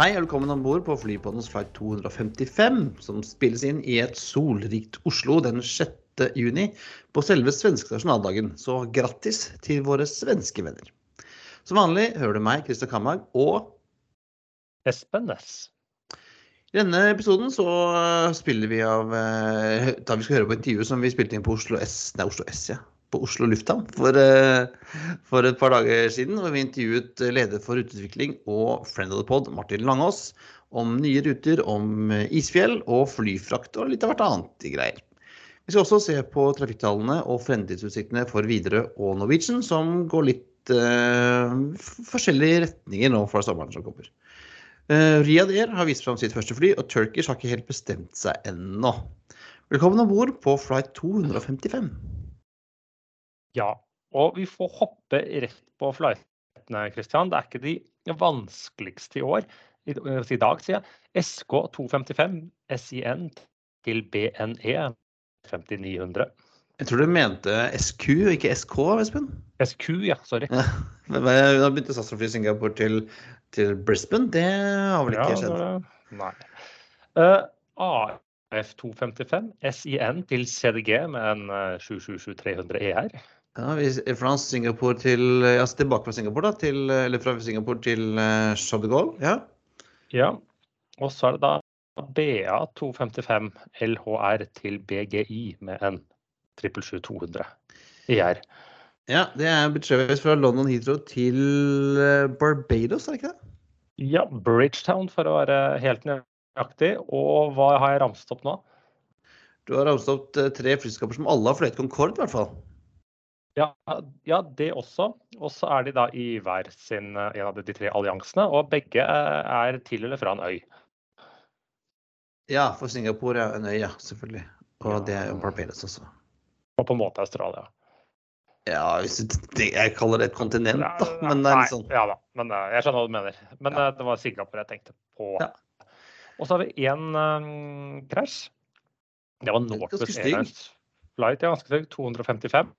Hei og velkommen om bord på Flypodens flight 255, som spilles inn i et solrikt Oslo den 6. juni på selve svenske nasjonaldagen. Så grattis til våre svenske venner. Som vanlig hører du meg, Christer Kammag og Espen Næss. I denne episoden så spiller vi av eh, Da vi skal høre på intervjuet som vi spilte inn på Oslo S, nei, Oslo S, ja. På Oslo lufthavn for, eh, for et par dager siden. Hvor vi intervjuet leder for ruteutvikling og friend of the pod, Martin Langås, om nye ruter, om isfjell og flyfrakt og litt av hvert annet greier. Vi skal også se på trafikktallene og fremtidsutsiktene for Widerøe og Norwegian, som går litt uh, forskjellige retninger nå fra sommeren som kommer. Uh, Riyad Air har vist fram sitt første fly, og Turkish har ikke helt bestemt seg ennå. Velkommen om bord på flight 255. Ja, og vi får hoppe rett på flightene, Christian. Det er ikke de vanskeligste i år. I, i dag, sier jeg. SK255 SIN til BNE 5900. Jeg tror du mente SQ, ikke SK, Espen? SQ, ja. Sorry. Ja. Da begynte SAS å fly Singapore til, til, Brisbane. Det har vel ikke ja, skjedd? Nei. Uh, AF255 SIN til CDG med en uh, 777-300 ER. Ja, vi, fra Singapore til, altså tilbake fra Singapore, da, til, eller fra Singapore til uh, Charles de Gaulle. Ja. ja. Og så er det da BA255 LHR til BGI med en 777-200 ER. Ja, det er Betrays fra London Heathrow til Barbados, er det ikke det? Ja, Bridgetown for å være helt nøyaktig. Og hva har jeg ramset opp nå? Du har ramset opp tre flyskaper som alle har fløyet Concorde, i hvert fall. Ja, ja, det også. Og så er de da i hver sin en av de tre alliansene. Og begge er til eller fra en øy. Ja, for Singapore er en øy, ja, selvfølgelig. Og det er jo Barbados også. Og på en måte Australia. Ja, det, jeg kaller det et kontinent, da. Men det er litt sånn. Ja da, men jeg skjønner hva du mener. Men ja. det var Singapore jeg tenkte på. Ja. Og så har vi én um, krasj. Det var Northwest Airlines flight. Ja, ganske stygg. 255.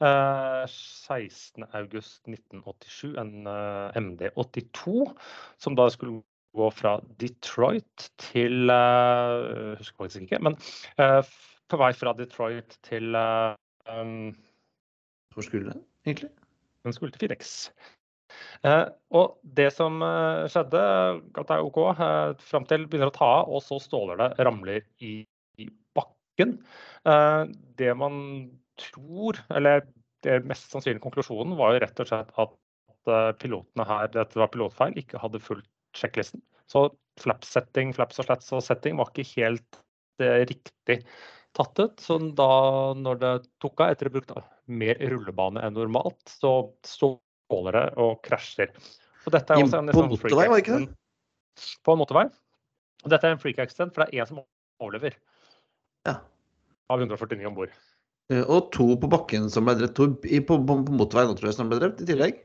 Uh, 16.8.1987, en uh, MD82, som da skulle gå fra Detroit til uh, Husker faktisk ikke, men på vei fra Detroit til um, Hvor skulle den egentlig? Den skulle til Phoenix. Uh, og det som uh, skjedde, at det er OK, uh, fram til begynner å ta av, og så ståler det, ramler i, i bakken. det man tror, eller det mest sannsynlige konklusjonen, var jo rett og slett at pilotene her, dette var pilotfeil, ikke hadde fulgt sjekklisten. Så flap-setting, flaps og slats og setting var ikke helt riktig tatt ut. Så da når det tok av etter å ha brukt mer rullebane enn normalt, så ståler det og krasjer. Og dette er også en, på motorvei, var det ikke det? På en motorvei. Og dette er en freak accident, for det er én som overlever. Ja. Av 149 om bord. Og to på bakken som ble drept. To på, på, på motorveien tror jeg som ble drept i tillegg.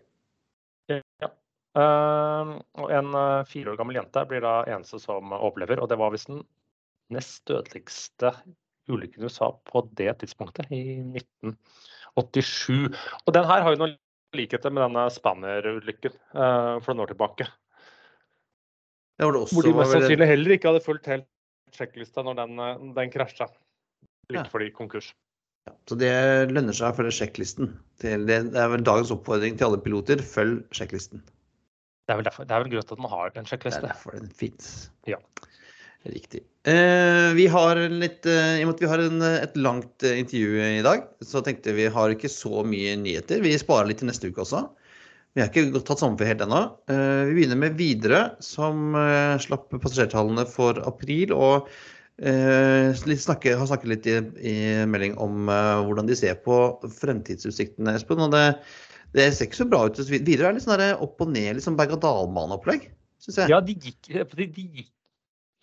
Ja. Uh, og en uh, fire år gammel jente blir da eneste som overlever. Og det var visst den nest dødeligste ulykken i USA på det tidspunktet, i 1987. Og den her har jo noen likheter med denne Spanner-ulykken uh, for noen år tilbake. Ja, også, hvor de mest sannsynlig heller ikke hadde fulgt helt sjekklista når den, den krasja. Like ja. fordi konkurs. Ja, så det lønner seg å følge sjekklisten. Det, er vel dagens oppfordring til alle piloter. Følg sjekklisten. Det er vel derfor, det er vel til at man har en sjekkliste. Det er derfor den fins. Ja. Riktig. Eh, vi har litt, eh, I og med at vi har en, et langt eh, intervju i dag, så tenkte vi har ikke så mye nyheter. Vi sparer litt til neste uke også. Vi har ikke tatt sommerferie helt ennå. Eh, vi begynner med Widerøe, som eh, slapp passasjertallene for april. og eh, snakke, har snakket litt i, i melding om hvordan de ser på fremtidsutsiktene, Espen. og det, det ser ikke så bra ut. Widerøe er litt sånn opp og ned, sånn berg-og-dal-bane-opplegg. Ja, de gikk, de gikk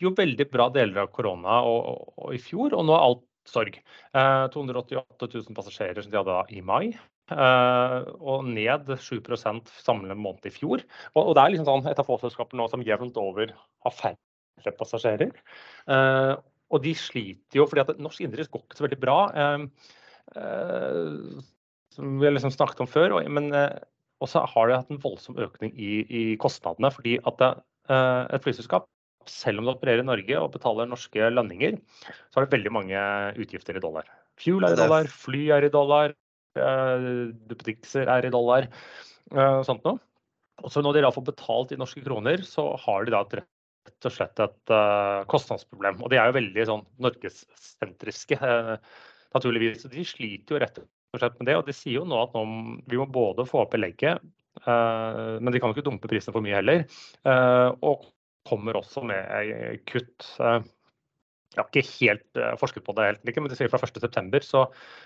jo veldig bra deler av korona og, og, og, i fjor, og nå er alt sorg. Eh, 288 000 passasjerer som de hadde i mai. Uh, og ned 7 sammenlignet med måned i fjor. Og, og, det er liksom sånn et av få selskaper nå som jevnt over har færre passasjerer. Eh, og de sliter jo fordi at norsk innenriks går ikke så veldig bra. Eh, eh, som vi har liksom snakket om før. Men også har de hatt en voldsom økning i, i kostnadene. fordi at et flyselskap, selv om det opererer i Norge og betaler norske landinger, så har det veldig mange utgifter i dollar. Fuel er i dollar, fly er i dollar, duppedikser er i dollar. sånt noe. Og så når de da får betalt i norske kroner, så har de da et rett og slett et uh, kostnadsproblem. Og de er jo veldig sånn norgessentriske, uh, naturligvis. De sliter jo rett og slett med det. Og de sier jo nå at nå, vi må både få opp belegget, uh, men de kan jo ikke dumpe prisene for mye heller. og kommer også med kutt. Jeg har ikke helt forsket på det, helt, men de sier fra 1.9. Så,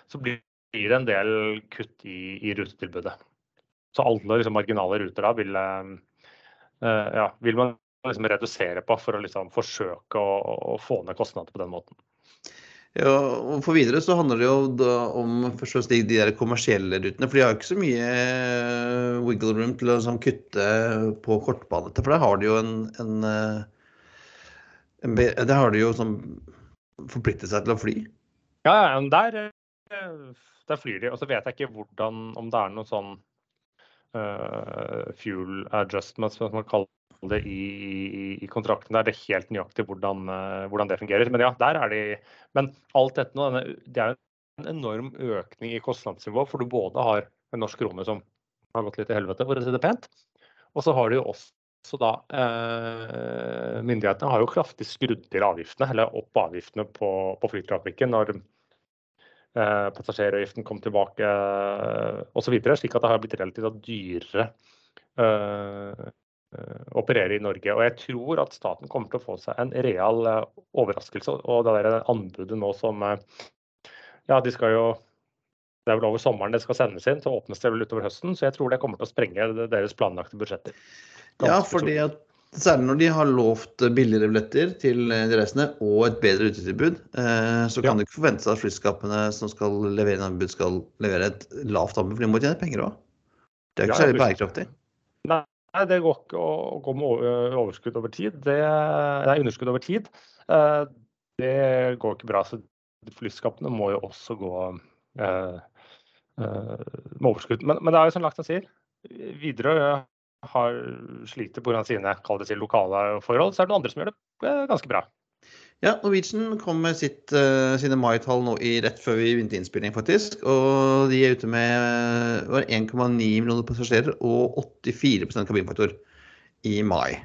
så blir det en del kutt i, i rutetilbudet. Så alle liksom, marginale ruter da vil, ja, vil man liksom redusere på for å liksom forsøke å, å, få ned kostnader på den måten. Ja, og For videre så handler det jo om først de, de der kommersielle rutene. For de har jo ikke så mye eh, wiggle room til å sånn, kutte på kortbanettet. For der har de jo en, en, eh, en Der har de jo sånn forpliktet seg til å fly. Ja, ja der, eh, der flyr de. Og så vet jeg ikke hvordan, om det er noe sånn uh, fuel adjustment, som man kaller det i, i, i kontrakten. Der. Det er helt nøyaktig hvordan, uh, hvordan, det fungerer. Men ja, der er de Men alt dette nå, det er en enorm økning i kostnadsnivå. For du både har en norsk krone som har gått litt til helvete, for å si det pent. Og så har du jo også da eh, Myndighetene har jo kraftig skrudd til avgiftene, eller opp avgiftene på, på flytrafikken når eh, passasjeravgiften kom tilbake eh, osv. Slik at det har blitt relativt dyrere eh, Eh, operere i Norge. Og jeg tror at staten kommer til å få seg en real eh, overraskelse. Og det der anbudet nå som eh, Ja, de skal jo Det er vel over sommeren det skal sendes inn, så åpnes det vel utover høsten. Så jeg tror det kommer til å sprenge deres planlagte budsjetter. Ganske ja, fordi at Særlig når de har lovt billigere billetter til de reisende og et bedre utetilbud, så kan ja. du ikke forvente seg at flyskapene som skal levere en anbud, skal levere et lavt anbud, for de må tjene penger òg. Det er ikke ja, særlig bærekraftig. Nei, det går ikke å gå med overskudd over tid. Det, nei, underskudd over tid. Eh, det går ikke bra. Så flyselskapene må jo også gå eh, eh, med overskudd. Men, men, det er jo som Laksen sier, Widerøe har sliter pga. sine lokale forhold. Så er det noen andre som gjør det ganske bra. Ja, Norwegian kom med sitt, uh, sine mai-tall nå i rett før vi begynte innspilling, faktisk. Og de er ute med 1,9 millioner passasjerer og 84% kabinfaktor i mai.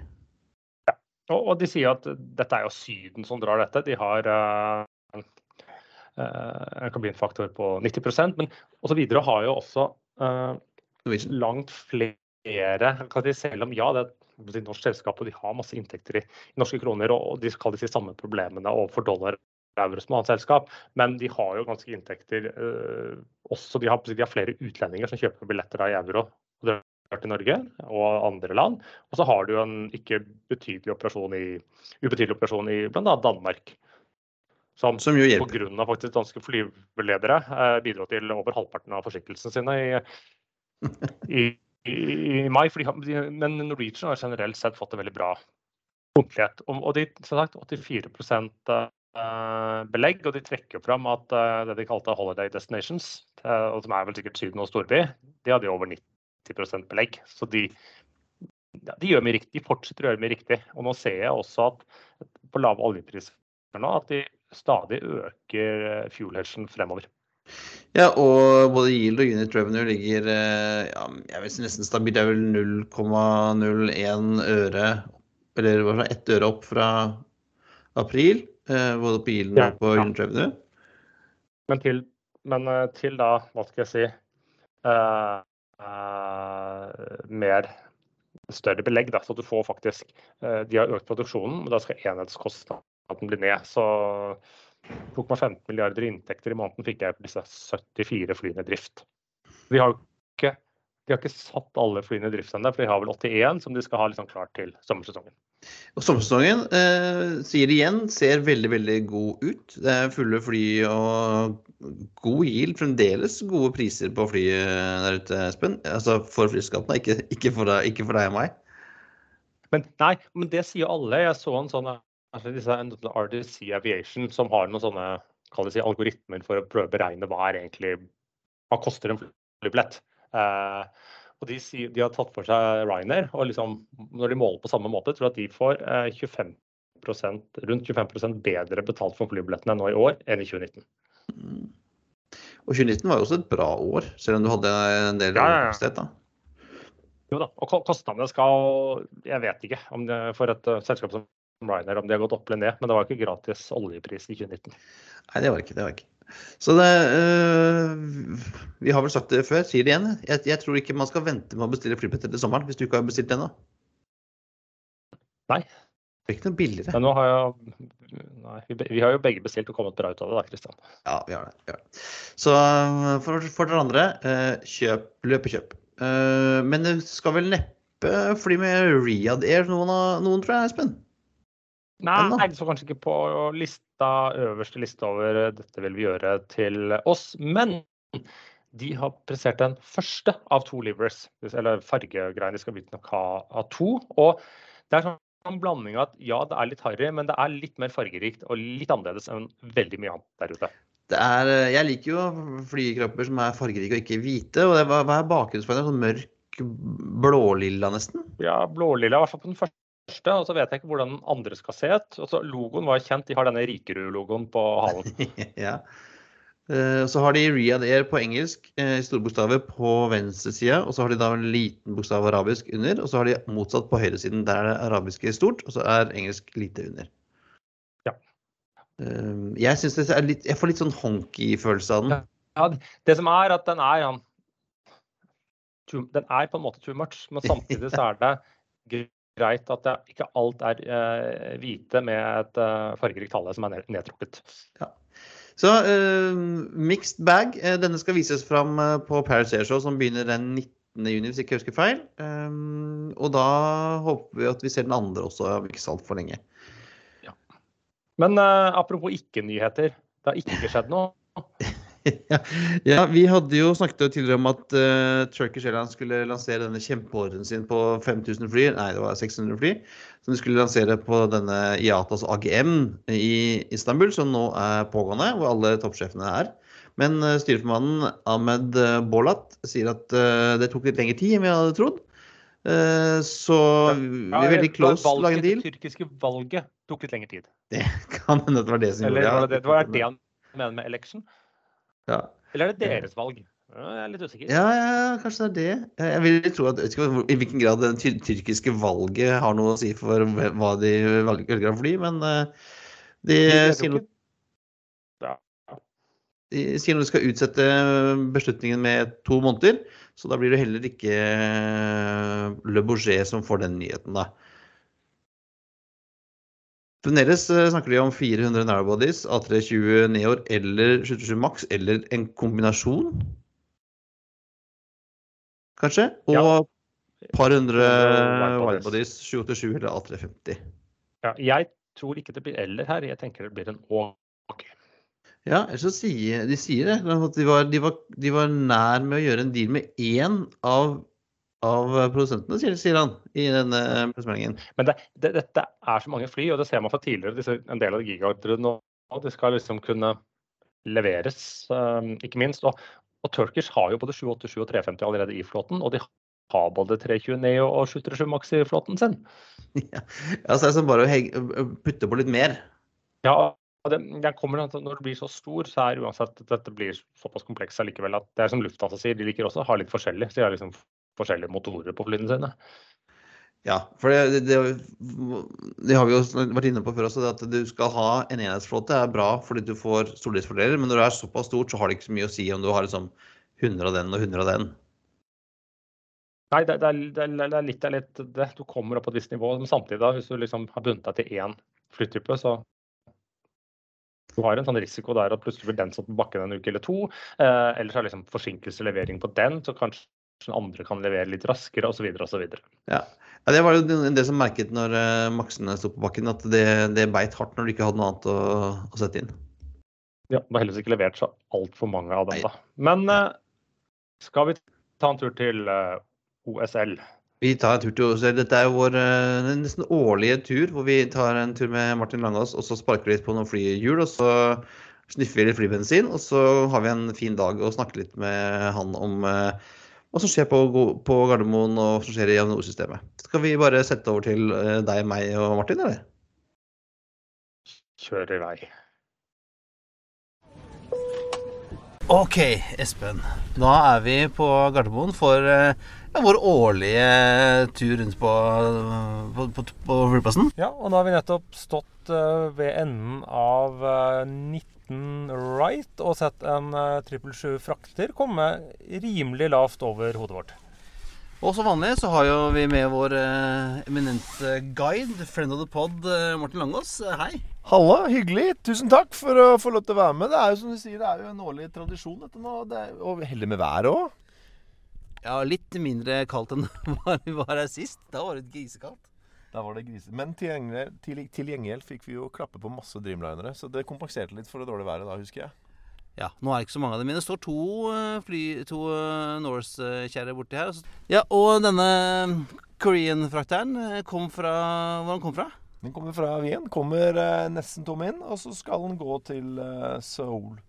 Ja, og, og, de sier at dette er jo Syden som drar dette. De har uh, uh, en kabinfaktor på 90% men videre har jo også langt flere Selv om ja, det et norsk selskap og de har masse inntekter i, i norske kroner, og, de skal de si samme problemene overfor dollar euro som annet selskap, men de har jo ganske inntekter eh, også. De har, de har, flere utlendinger som kjøper billetter i euro og drar til Norge og andre land. Og så har du en ikke betydelig operasjon i, ubetydelig operasjon i bl.a. Danmark. Som, som jo pga. faktisk danske flyveledere eh, bidro til over halvparten av forsinkelsene sine i, i i, mai. Fordi, men Norwegian har generelt sett fått en veldig bra punktlighet. Og, de, har sagt, 84 uh, belegg, og de trekker fram at uh, det de kalte holiday destinations, uh, og som er vel sikkert Syden og storby, de hadde over 90% belegg. Så de, de, gjør mye riktig, de fortsetter å gjøre mye riktig. Og nå ser jeg også at på lave oljepriser nå, at de stadig øker fuel fremover. Ja, og både yield og unit revenue ligger eh, ja, jeg vil si nesten stabilt. Det er vel 0,01 øre, eller hva ett øre opp fra april. Eh, både på yielden ja, og på ja. unit revenue. Men til, men eh, til, da, hva skal jeg si uh, uh, Mer større belegg, da, så du får faktisk uh, De har økt produksjonen, men da skal enhetskostnaden bli ned. Så 2,15 milliarder i inntekter i måneden fikk jeg på disse 74 flyene i drift. De har ikke, de har ikke satt alle flyene i drift ennå, for de har vel 81 som de skal ha liksom klart til sommersesongen. Og Sommersesongen eh, sier igjen ser veldig veldig god ut. Det er fulle fly og god yield. Fremdeles gode priser på flyet der ute, Espen. Altså for flyskapene, ikke, ikke, ikke for deg og meg. Men, nei, men det sier alle. Jeg så en sånn altså disse RDC Aviation som har noen sånne si, algoritmer for å prøve å beregne hva er egentlig hva koster en flybillett. Eh, og de, de, har tatt for seg Ryanair. og liksom, Når de måler på samme måte, tror jeg at de får 25% rundt 25% bedre betalt for flybillettene nå i år enn i 2019. Mm. Og 2019 var jo også et bra år, selv om du hadde en del ja, ja, ja. da. Jo da, og kostnadene skal Jeg vet ikke om det for et uh, selskap som Ryanair om de har gått opp eller ned, men det var ikke gratis oljepris i 2019. Nei, det var ikke det. var ikke. Så det øh, Vi har vel sagt det før, sier det igjen. Jeg, jeg, tror ikke man skal vente med å bestille flybilletter til sommeren hvis du ikke har bestilt det ennå. Nei, det er ikke noe billigere. Men nå har jeg, nei, vi, vi, har jo begge bestilt og kommet bra ut av det, da, Kristian. Ja, vi har det. Vi har det. Så for, for dere andre, eh, kjøp løpekjøp. Eh, men det skal vel neppe fly med Riyad Air noen, noen tror jeg, Espen? Nei, jeg så kanskje ikke på lista, øverste liste over dette vil vi gjøre til oss. Men de har prestert den første av to livers, eller fargegreiene de skal bytte nok ha av to. Og det er sånn blanding at ja, det er litt harry, men det er litt mer fargerikt og litt annerledes enn veldig mye annet der ute. Er, eh, jeg liker jo flykropper som er fargerike og ikke hvite. og det, Hva er bakgrunnsfargen? Sånn mørk blålilla nesten? Ja, blålilla, i hvert fall på den første. Og så vet jeg ikke hvordan den andre skal se ut. Altså, logoen var kjent, de har denne Rikerud-logoen på halen. ja. Eh, så har de Riyad Air på engelsk eh, i store bokstaver på venstre side. Og så har de da en liten bokstav arabisk under. Og så har de motsatt på høyresiden. Der er det arabiske stort, og så er engelsk lite under. Ja. Eh, jeg syns det er litt Jeg får litt sånn honky-følelse av den. Ja, det som er at den er han Den er på en måte too much, men samtidig så er det greit at ikke alt er eh, hvite med et eh, fargerikt tale som er nedtrukket. Ja. Så uh, mixed bag. Uh, denne skal vises fram uh, på Paris Air Show, som begynner den 19. juni, hvis ikke jeg husker feil. Um, og da håper vi at vi ser den andre også om ikke så altfor lenge. Ja. Men apropos ikke-nyheter. Det har ikke skjedd noe. ja, vi hadde jo snakket jo tidligere om at uh, Turkish Airlines skulle lansere denne kjempeordren sin på 5000 fly, nei det var 600 fly, som de skulle lansere på denne IATAs AGM i Istanbul, som nå er pågående, hvor alle toppsjefene er. Men uh, styreformannen Ahmed eh, Bolat sier at uh, det tok litt lengre tid enn vi hadde trodd. Så vi er veldig close til å lage en deal. Det tyrkiske valget tok litt lengre tid. Det kan hende det var det som gjorde det. Det var det han mener med election? Ja. Eller er det deres valg? Jeg er litt usikker. Ja, ja, kanskje det er det. Jeg vil tro at, jeg vet ikke I hvilken grad det tyr tyrkiske valget har noe å si for hva de velger å fly, men uh, de, sier noe de sier noe de skal utsette beslutningen med to måneder. Så da blir det heller ikke eh, Le Bourget som får den nyheten, da. Fremdeles eh, snakker de om 400 narrowbodies, A320 Neor eller 77 Max, eller en kombinasjon. Kanskje? Og ja. par hundre widebodies, 787 eller A350. Ja, jeg tror ikke det blir eller her, jeg tenker det blir en og. Ja, så sier, de sier det. De var, de, var, de var nær med å gjøre en deal med én av av produsentene, sier, sier han i denne pressemeldingen. Men det, det, dette er så mange fly, og det ser man fra tidligere. Disse, en del av gigaordrene nå. Det skal liksom kunne leveres, um, ikke minst. Og, og, Turkish har jo både 787 og 350 allerede i flåten. Og de har både 320 Neo og 737 Max i flåten sin. Ja, altså det er som bare å putte på litt mer. Ja, det, det kommer, når det blir så stor, så er uansett dette blir såpass komplekst allikevel at det er som Lufthansa sier, de liker også å ha litt forskjellig. Så de har liksom forskjellige motorer på flyene sine. Ja, for det, det, det, har vi jo vært inne på før også. At du skal ha en enhetsflåte er bra fordi du får stordriftsfordeler. Men når det er såpass stort, så har det ikke så mye å si om du har liksom 100 av den og 100 av den. Nei, det, er, det er litt av litt det. Du kommer opp på et visst nivå. Men samtidig, da, hvis du liksom har bundet deg til én flytype, så du har en sånn risiko der at plutselig blir den satt på bakken en uke eller to. Eh, ellers er det liksom forsinkelse levering på den, så kanskje andre kan levere litt raskere osv. osv. Ja. ja, det var jo det som merket når uh, maksene sto på bakken, at det, det beit hardt når du ikke hadde noe annet å, å sette inn. Ja, det var heldigvis ikke levert så altfor mange av dem, da. Men uh, skal vi ta en tur til uh, OSL? Vi tar en tur til OSL. Dette er jo vår nesten årlige tur hvor vi tar en tur med Martin Langås og så sparker vi litt på noen flyhjul. Og så sniffer vi litt flybensin, og så har vi en fin dag og snakker litt med han om hva som skjer på, på Gardermoen og hva som skjer i Avinor-systemet. Skal vi bare sette over til eh, deg, meg og Martin, eller? Kjør i vei. OK, Espen. Da er vi på Gardermoen for eh, ja, vår årlige eh, tur rundt på, på, på, på flyplassen. Ja, og nå har vi nettopp stått ved enden av 90 Nathan Wright og sett en eh, 777 Frakter komme rimelig lavt over hodet vårt. Og som vanlig så har jo vi med vår eh, eminente guide, friend of the pod, eh, Martin Langås. Eh, hei. Halla, hyggelig. Tusen takk for å få lov til å være med. Det er jo som du sier, det er jo en årlig tradisjon dette nå. Det er, og heldig med været òg. Ja, litt mindre kaldt enn vi var her sist. Da var det grisekaldt. Da var det griser. Men til gjengjeld, til, til gjengjeld fikk vi jo klappe på masse Dreamlinere, så det kompenserte litt for det dårlige været da, husker jeg. Ja, nå er det ikke så mange av dem. Men det står to fly, to Norse-kjerrer borti her. Ja, og denne Korean-frakteren kom fra Hvor han kom fra? Den kommer fra Wien. Kommer eh, nesten tom inn, og så skal den gå til eh, Seoul.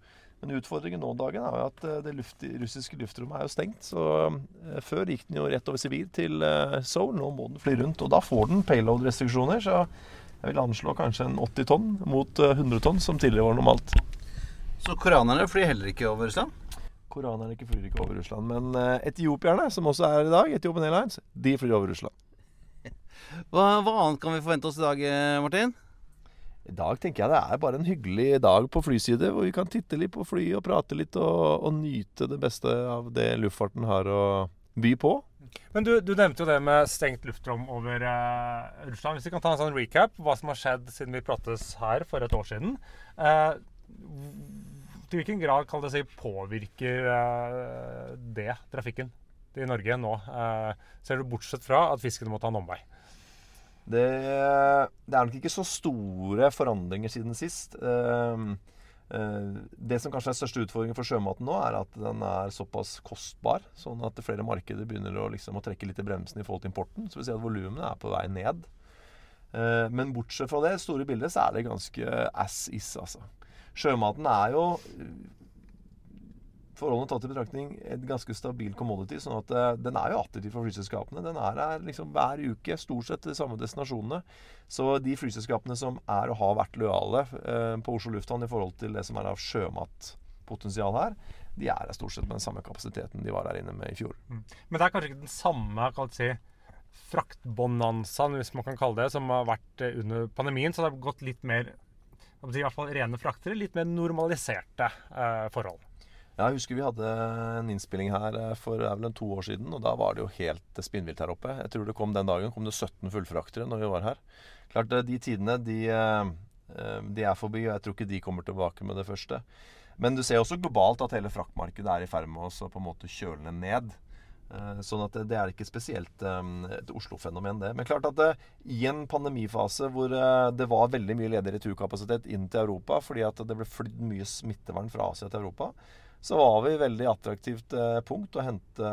Men utfordringen nå dagen er jo at eh, det luft, russiske luftrommet er jo stengt. Så eh, før gikk den jo rett over Sibir til eh, Seoul. Nå må den fly rundt. Og da får den payload-restriksjoner. Så jeg vil anslå kanskje en 80 tonn mot 100 tonn, som tidligere var normalt. Så koreanerne flyr heller ikke over Russland? Koreanerne flyr ikke over Russland. Men etiopierne, som også er i dag, Etiopian Airlines, de flyr over Russland. Hva, hva, annet kan vi forvente oss i dag, Martin? I dag tenker jeg det er bare en hyggelig dag på flyside, hvor vi kan titte litt på fly og prate litt og, og nyte det beste av det luftfarten har å by på. Men du, du nevnte jo det med stengt luftrom over eh, Russland. Hvis vi kan ta en sånn recap hva som har skjedd siden vi prates her for et år siden. Eh, til hvilken grad kan det si, påvirker eh, det trafikken i Norge nå? Eh, ser du bortsett fra at fiskene må ta en omvei? Det, det, er nok ikke så store forandringer siden sist. Ehm, eh, det som kanskje er største utfordringen for sjømaten nå, er at den er såpass kostbar. Sånn at flere markeder begynner å, liksom, å trekke litt i bremsen i forhold til importen. Så vil si at volumene er på vei ned. Eh, men bortsett fra det store bildet, så er det ganske ass is, altså. Sjømaten er jo forholdene tatt i betraktning et ganske stabil commodity. sånn at uh, Den er jo attraktiv for flyselskapene. Den er her liksom hver uke, stort sett de samme destinasjonene. Så de flyselskapene som er og har vært lojale uh, på Oslo lufthavn i forhold til det som er av sjømatpotensial her, de er her stort sett med den samme kapasiteten de var her inne med i fjor. Mm. Men det er kanskje ikke den samme kan si, fraktbonanzaen, hvis man kan kalle det, som har vært eh, under pandemien. Så det har gått litt mer i hvert fall rene fraktere, litt mer normaliserte uh, forhold. Jeg husker vi hadde en innspilling her eh, for er vel en to år siden. og Da var det jo helt spinnvilt her oppe. Jeg tror det kom Den dagen kom det 17 fullfraktere når vi var her. Klart eh, De tidene de, eh, de er forbi, og jeg tror ikke de kommer tilbake med det første. Men du ser også globalt at hele fraktmarkedet er i ferd med å på en måte kjøle ned. Sånn at det, er ikke spesielt et Oslo-fenomen, det. Men klart at det, i en pandemifase hvor det var veldig mye ledig returkapasitet inn til Europa fordi at det ble flydd mye smittevern fra Asia til Europa, så var vi veldig attraktivt eh, punkt å hente,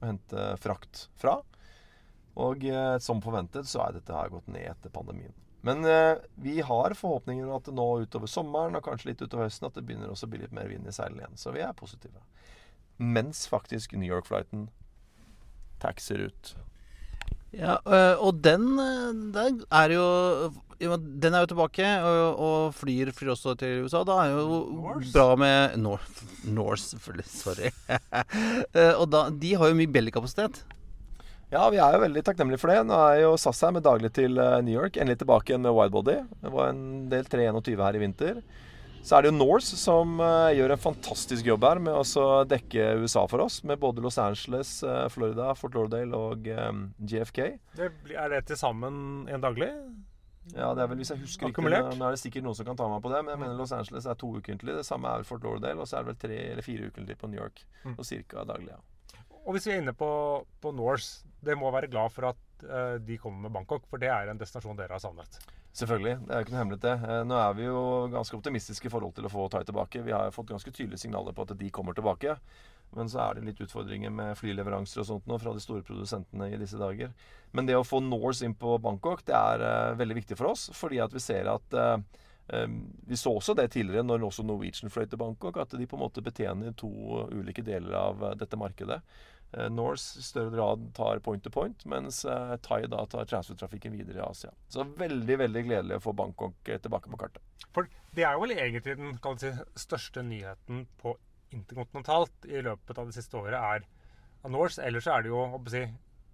å hente, frakt fra. Og eh, som forventet så er dette her gått ned etter pandemien. Men eh, vi har forhåpninger om at nå utover sommeren og kanskje litt utover høsten at det begynner også å bli litt mer vind i seilene igjen. Så vi er positive. Mens faktisk New York-flighten taxer ut. Ja, og den, den er jo den er jo tilbake, og, og flyr, flyr, også til USA. Da er jo Norse. bra med North, Norse, selvfølgelig. Sorry. Eh, og da, de har jo mye bellykapasitet. Ja, vi er jo veldig takknemlige for det. Nå er jo SAS her med daglig til eh, New York. Endelig tilbake med widebody. Det var en del 321 her i vinter. Så er det jo Norse som uh, gjør en fantastisk jobb her med å dekke USA for oss. Med både Los Angeles, uh, Florida, Fort Lauderdale og um, JFK. Det, er det til sammen en daglig? Ja, det er vel, hvis jeg husker Akkumulert. riktig. Nå er det sikkert noen som kan ta meg på det, men jeg mener Los Angeles er to ukentlig. Det samme er Fort Lauderdale, og så er det vel tre eller fire ukentlig på New York. Mm. Og cirka daglig, ja. Og hvis vi er inne på, på Norse, det må være glad for at uh, de kommer med Bangkok, for det er en destinasjon dere har savnet? Selvfølgelig. Det er jo ikke noe hemmelighet, det. Uh, nå er vi jo ganske optimistiske i forhold til å få Tai tilbake. Vi har fått ganske tydelige signaler på at de kommer tilbake. Men så er det litt utfordringer med flyleveranser og sånt nå fra de store produsentene i disse dager. Men det å få Norse inn på Bangkok det er uh, veldig viktig for oss. Fordi at vi ser at uh, Vi så også det tidligere når også Norwegian fløy til Bangkok, at de på en måte betjener to ulike deler av dette markedet. Norse i større grad tar point to point, mens Thai da tar transfertrafikken videre i Asia. Så veldig veldig gledelig å få Bangkok tilbake på kartet. For det er jo vel egentlig den si, største nyheten på interkontinentalt i løpet av det siste året, er Norse. Ellers er det jo si,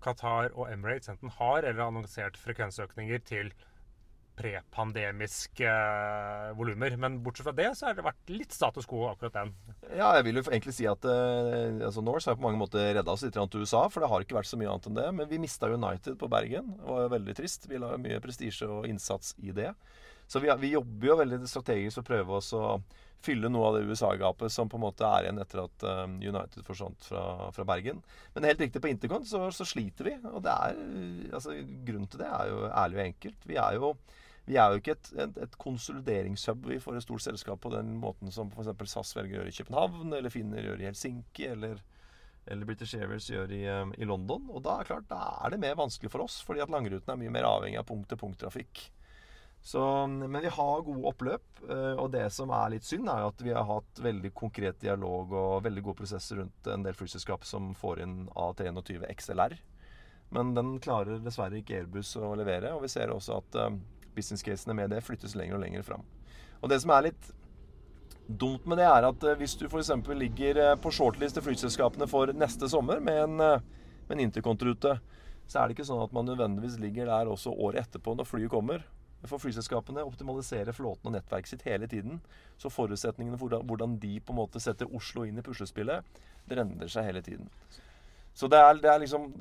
Qatar og Emirates enten har eller annonsert frekvensøkninger til prepandemiske uh, volumer. Men bortsett fra det, så har det vært litt status quo akkurat den. Ja, jeg vil jo egentlig si at uh, altså Norse har på mange måter redda oss litt til USA, for det har ikke vært så mye annet enn det. Men vi mista United på Bergen. Det var jo veldig trist. Vi la mye prestisje og innsats i det. Så vi, vi, jobber jo veldig strategisk for å prøve oss å fylle noe av det USA-gapet som på en måte er igjen etter at um, United forsvant fra, fra, Bergen. Men helt riktig, på Intercont så, så, sliter vi. Og det er, altså, grunnen til det er jo ærlig og enkelt. Vi er jo, vi er jo ikke et, et, et konsolideringshub for et stort selskap på den måten som f.eks. SAS velger å gjøre i København, eller Finner gjør i Helsinki, eller, eller British Airways gjør i, um, i, London. Og da, er klart, da er det mer vanskelig for oss, fordi at langruten er mye mer avhengig av punkt-til-punkt-trafikk. Så, men vi har gode oppløp. Eh, og det som er litt synd, er at vi har hatt veldig konkret dialog og veldig gode prosesser rundt en del flyselskap som får inn A321 XLR. Men den klarer dessverre ikke Airbus å levere. Og vi ser også at uh, business-casene med det flyttes lenger og lenger fram. Og det som er litt dumt med det, er at uh, hvis du f.eks. ligger uh, på shortlist til flyselskapene for neste sommer med en, med en interkontrute, så er det ikke sånn at man nødvendigvis ligger der også året etterpå når flyet kommer for flyselskapene optimalisere flåten og nettverket sitt hele tiden. Så forutsetningene for hvordan de på en måte setter Oslo inn i puslespillet, det endrer seg hele tiden. Så det er, det er, liksom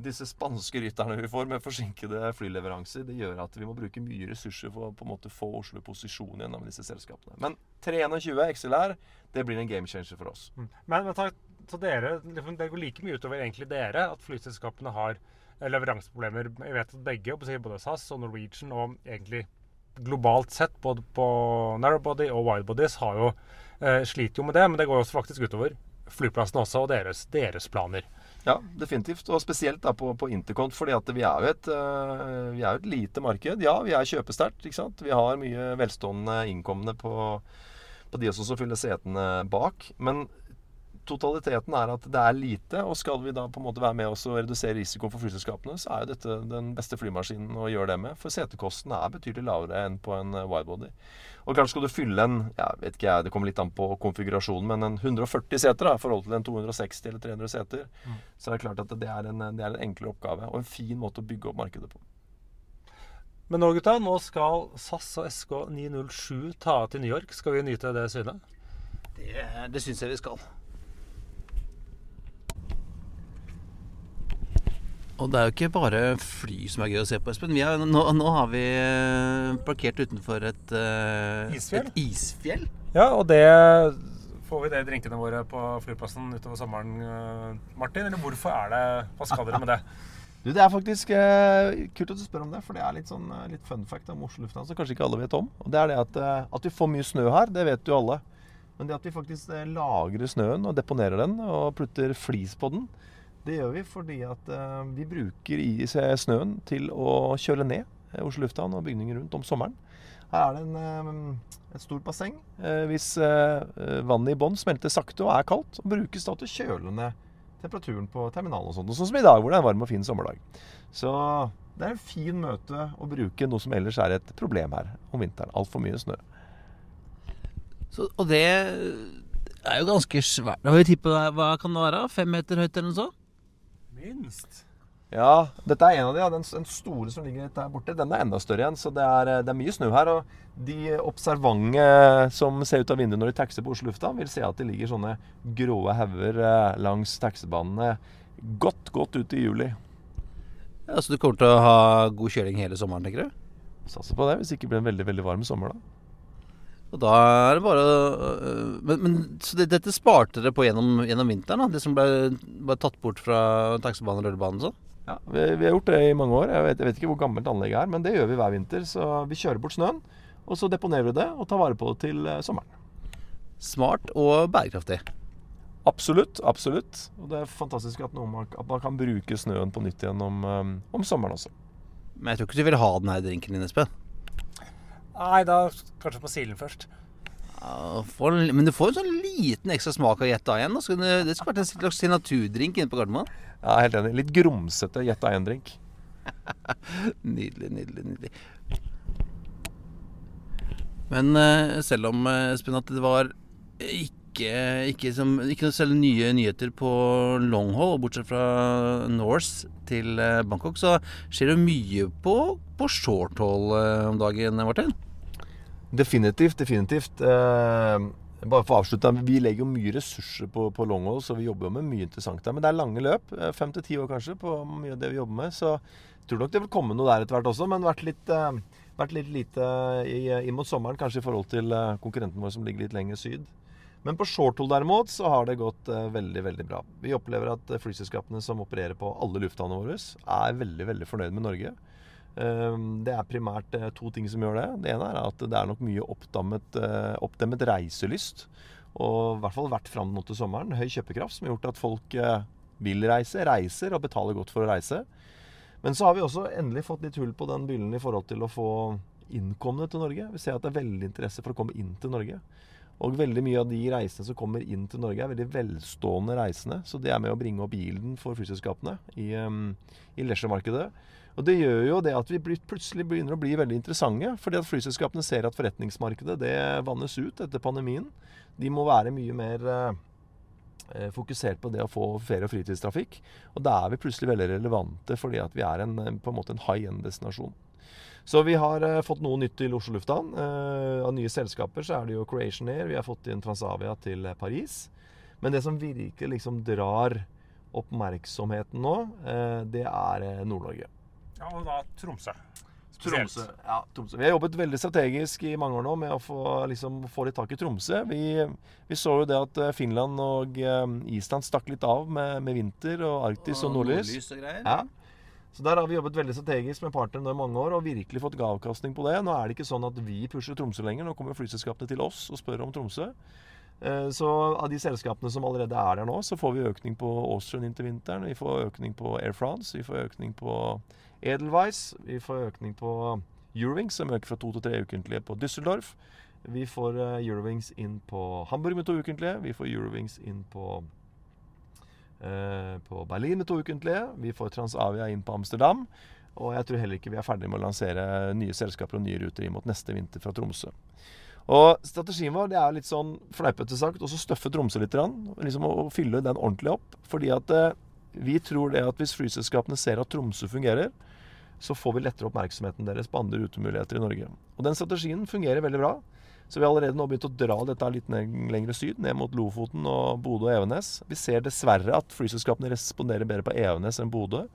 Disse spanske rytterne vi får med forsinkede flyleveranser, det gjør at vi må bruke mye ressurser for å på en måte få Oslo i posisjon gjennom disse selskapene. Men 321 XLR, det blir en game changer for oss. Mm. Men, men takk til dere, liksom, Det går like mye utover egentlig dere at flyselskapene har leveranseproblemer. Jeg vet at begge, både SAS og Norwegian og egentlig globalt sett, både på narrowbody og widebodies, har jo eh, sliter jo med det. Men det går jo også faktisk utover flyplassene også, og deres, deres planer. Ja, definitivt. Og spesielt da på, på Intercont, fordi at vi er jo et, uh, vi er et lite marked. Ja, vi er kjøpesterkt. ikke sant? Vi har mye velstående innkomne på, på de også som fyller setene bak. Men totaliteten er at det er lite. Og skal vi da på en måte være med oss og redusere risikoen for flyselskapene, så er jo dette den beste flymaskinen å gjøre det med. For setekosten er betydelig lavere enn på en eh, widebody. Og kanskje skal du fylle en jeg vet ikke jeg, det kommer litt an på konfigurasjonen, men en 140 seter da, i forhold til en 260 eller 300 seter, mm. så er det klart at det er, en, det er en enklere oppgave og en fin måte å bygge opp markedet på. Men nå gutta, nå skal SAS og SK 907 ta til New York. Skal vi nyte det synet? Det, det syns jeg vi skal. Og det er jo ikke bare fly som er gøy å se på, Espen. Er, nå, nå, har vi eh, parkert utenfor et, uh, isfjell. et isfjell. Ja, og det Får vi det i drinkene våre på flyplassen utover sommeren, uh, Martin? Eller hvorfor er det Hva skal dere med det? Du, Det er faktisk eh, kult at du spør om det, for det er litt, sånn, litt fun fact om Oslo lufthavn som kanskje ikke alle vet om. Og det er det at, at vi får mye snø her, det vet jo alle. Men det at vi faktisk lagrer snøen og deponerer den og putter flis på den, det gjør vi fordi at uh, vi bruker snøen til å kjøle ned eh, Oslo lufthavn og bygninger rundt om sommeren. Her er det en, uh, et stort basseng. Uh, hvis vannet i bånn smelter sakte og er kaldt, og brukes da til å kjøle ned temperaturen på terminalen og sånt. Sånn som i dag, hvor det er en varm og fin sommerdag. Så det er en fin møte å bruke noe som ellers er et problem her om vinteren. Altfor mye snø. Så, og det er jo ganske svært. Hva kan det være? Fem meter høyt eller noe sånt? Minst. Ja, dette er en av de. Ja. Den, den, store som ligger der borte, den er enda større igjen. Så det er, det er, mye snø her. Og de observante som ser ut av vinduet når de taxier på Oslo lufthavn, vil se at det ligger sånne grå hauger eh, langs taxibanene godt, godt ut i juli. Ja, Så du kommer til å ha god kjøling hele sommeren, tenker du? Satser på det, hvis det ikke blir en veldig veldig varm sommer, da. Og da er det bare øh, Men, men Så det, dette sparte dere på gjennom, gjennom, vinteren? da? Det som ble, ble tatt bort fra taxibanen og rullebanen? Så. Ja, vi, vi, har gjort det i mange år. Jeg vet, jeg vet, ikke hvor gammelt anlegget er, men det gjør vi hver vinter. Så vi kjører bort snøen, og så deponerer vi det og tar vare på det til øh, sommeren. Smart og bærekraftig. Absolutt. absolutt. Og det er fantastisk at, man, at man kan bruke snøen på nytt igjen om, øh, om sommeren også. Men jeg tror ikke du vil ha den her drinken din, Espen? Nei, da kanskje på silden først. Ja, får, men du får en sånn liten ekstra smak av Jetta A1. det, det skulle vært en slags signaturdrink inne på Gardermoen. Ja, helt enig. Litt grumsete Jetta A1-drink. Nydelig, nydelig, nydelig. Men eh, selv om eh, Espen, det var ikke, ikke, som, ikke noe særlig nye nyheter på longhold, bortsett fra Norse til eh, Bangkok, så skjer det mye på, på shorthold haul om dagen, Martin? Definitivt, definitivt. Eh, bare for å avslutte, Vi legger jo mye ressurser på, på longhold, så vi jobber jo med mye interessant der. Men det er lange løp. eh, Fem til ti år kanskje på mye av det vi jobber med. Så jeg tror nok det vil komme noe der etter hvert også, men vært litt, eh, vært litt lite inn mot sommeren kanskje i forhold til konkurrenten vår som ligger litt lenger syd. Men på short haul derimot så har det gått veldig veldig bra. Vi opplever at flyselskapene som opererer på alle lufthavnene våre, er veldig veldig fornøyd med Norge. Ehm, Det er primært eh, to ting som gjør det. Det ene er at det er nok mye oppdammet, eh, oppdemmet reiselyst. Og i hvert fall vært fram nå til sommeren. Høy kjøpekraft som har gjort at folk eh, vil reise, reiser og betaler godt for å reise. Men så har vi også endelig fått litt hull på den byllen i forhold til å få innkomne til Norge. Vi ser at det er veldig interesse for å komme inn til Norge. Og veldig mye av de reisende som kommer inn til Norge, er veldig velstående reisende. Så det er med å bringe opp gilden for flyselskapene i, um, i leisure-markedet. Og det gjør jo det at vi plutselig begynner å bli veldig interessante. Fordi at flyselskapene ser at forretningsmarkedet det vannes ut etter pandemien. De må være mye mer eh, fokusert på det å få ferie- og fritidstrafikk. Og da er vi plutselig veldig relevante fordi at vi er en, på en måte en high end-destinasjon. Så vi har eh, fått noe nytt til Oslo lufthavn. Eh, av nye selskaper så er det jo Croatian Air. Vi har fått inn Transavia til eh, Paris. Men det som virkelig liksom drar oppmerksomheten nå, eh, det er eh, Nord-Norge. Ja, og da Tromsø. Tromsø. Ja, Tromsø. Vi har jobbet veldig strategisk i mange år nå med å få, liksom, få litt tak i Tromsø. Vi, vi så jo det at eh, Finland og eh, Island stakk litt av med, med vinter og Arktis og, nordlys. og greier. Ja. Så der har vi jobbet veldig strategisk med partneren nå i mange år og virkelig fått avkastning på det. Nå er det ikke sånn at vi pusher Tromsø lenger. Nå kommer flyselskapene til oss og spør om Tromsø. Eh, Så av de selskapene som allerede er der nå, så får vi økning på Austrian inn til vinteren. Vi får økning på Air France, vi får økning på Edelweiss. Vi får økning på Eurowings, som øker fra to til tre ukentlige på Düsseldorf. Vi får eh, Eurowings inn på Hamburg med to ukentlige. Vi får Eurowings inn på eh, på Berlin med to ukentlige. Vi får Transavia inn på Amsterdam. Og jeg tror heller ikke vi er ferdig med å lansere nye selskaper og nye ruter inn mot neste vinter fra Tromsø. Og strategien vår det er litt sånn fleipete sagt også støffe Tromsø litt. Liksom å, fylle den ordentlig opp. Fordi at eh, vi tror det at hvis flyselskapene ser at Tromsø fungerer, så får vi lettere oppmerksomheten deres på andre rutemuligheter i Norge. Og den strategien fungerer veldig bra. Så vi har allerede nå begynt å dra dette litt lengre syd, ned mot Lofoten og Bodø og Evenes. Vi ser dessverre at flyselskapene responderer bedre på Evenes enn Bodø.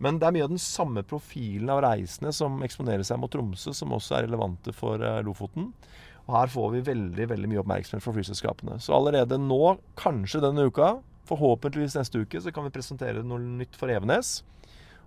Men det er mye av den samme profilen av reisende som eksponerer seg mot Tromsø, som også er relevante for eh, Lofoten. Og her får vi veldig veldig mye oppmerksomhet fra flyselskapene. Så allerede nå, kanskje denne uka, forhåpentligvis neste uke, så kan vi presentere noe nytt for Evenes.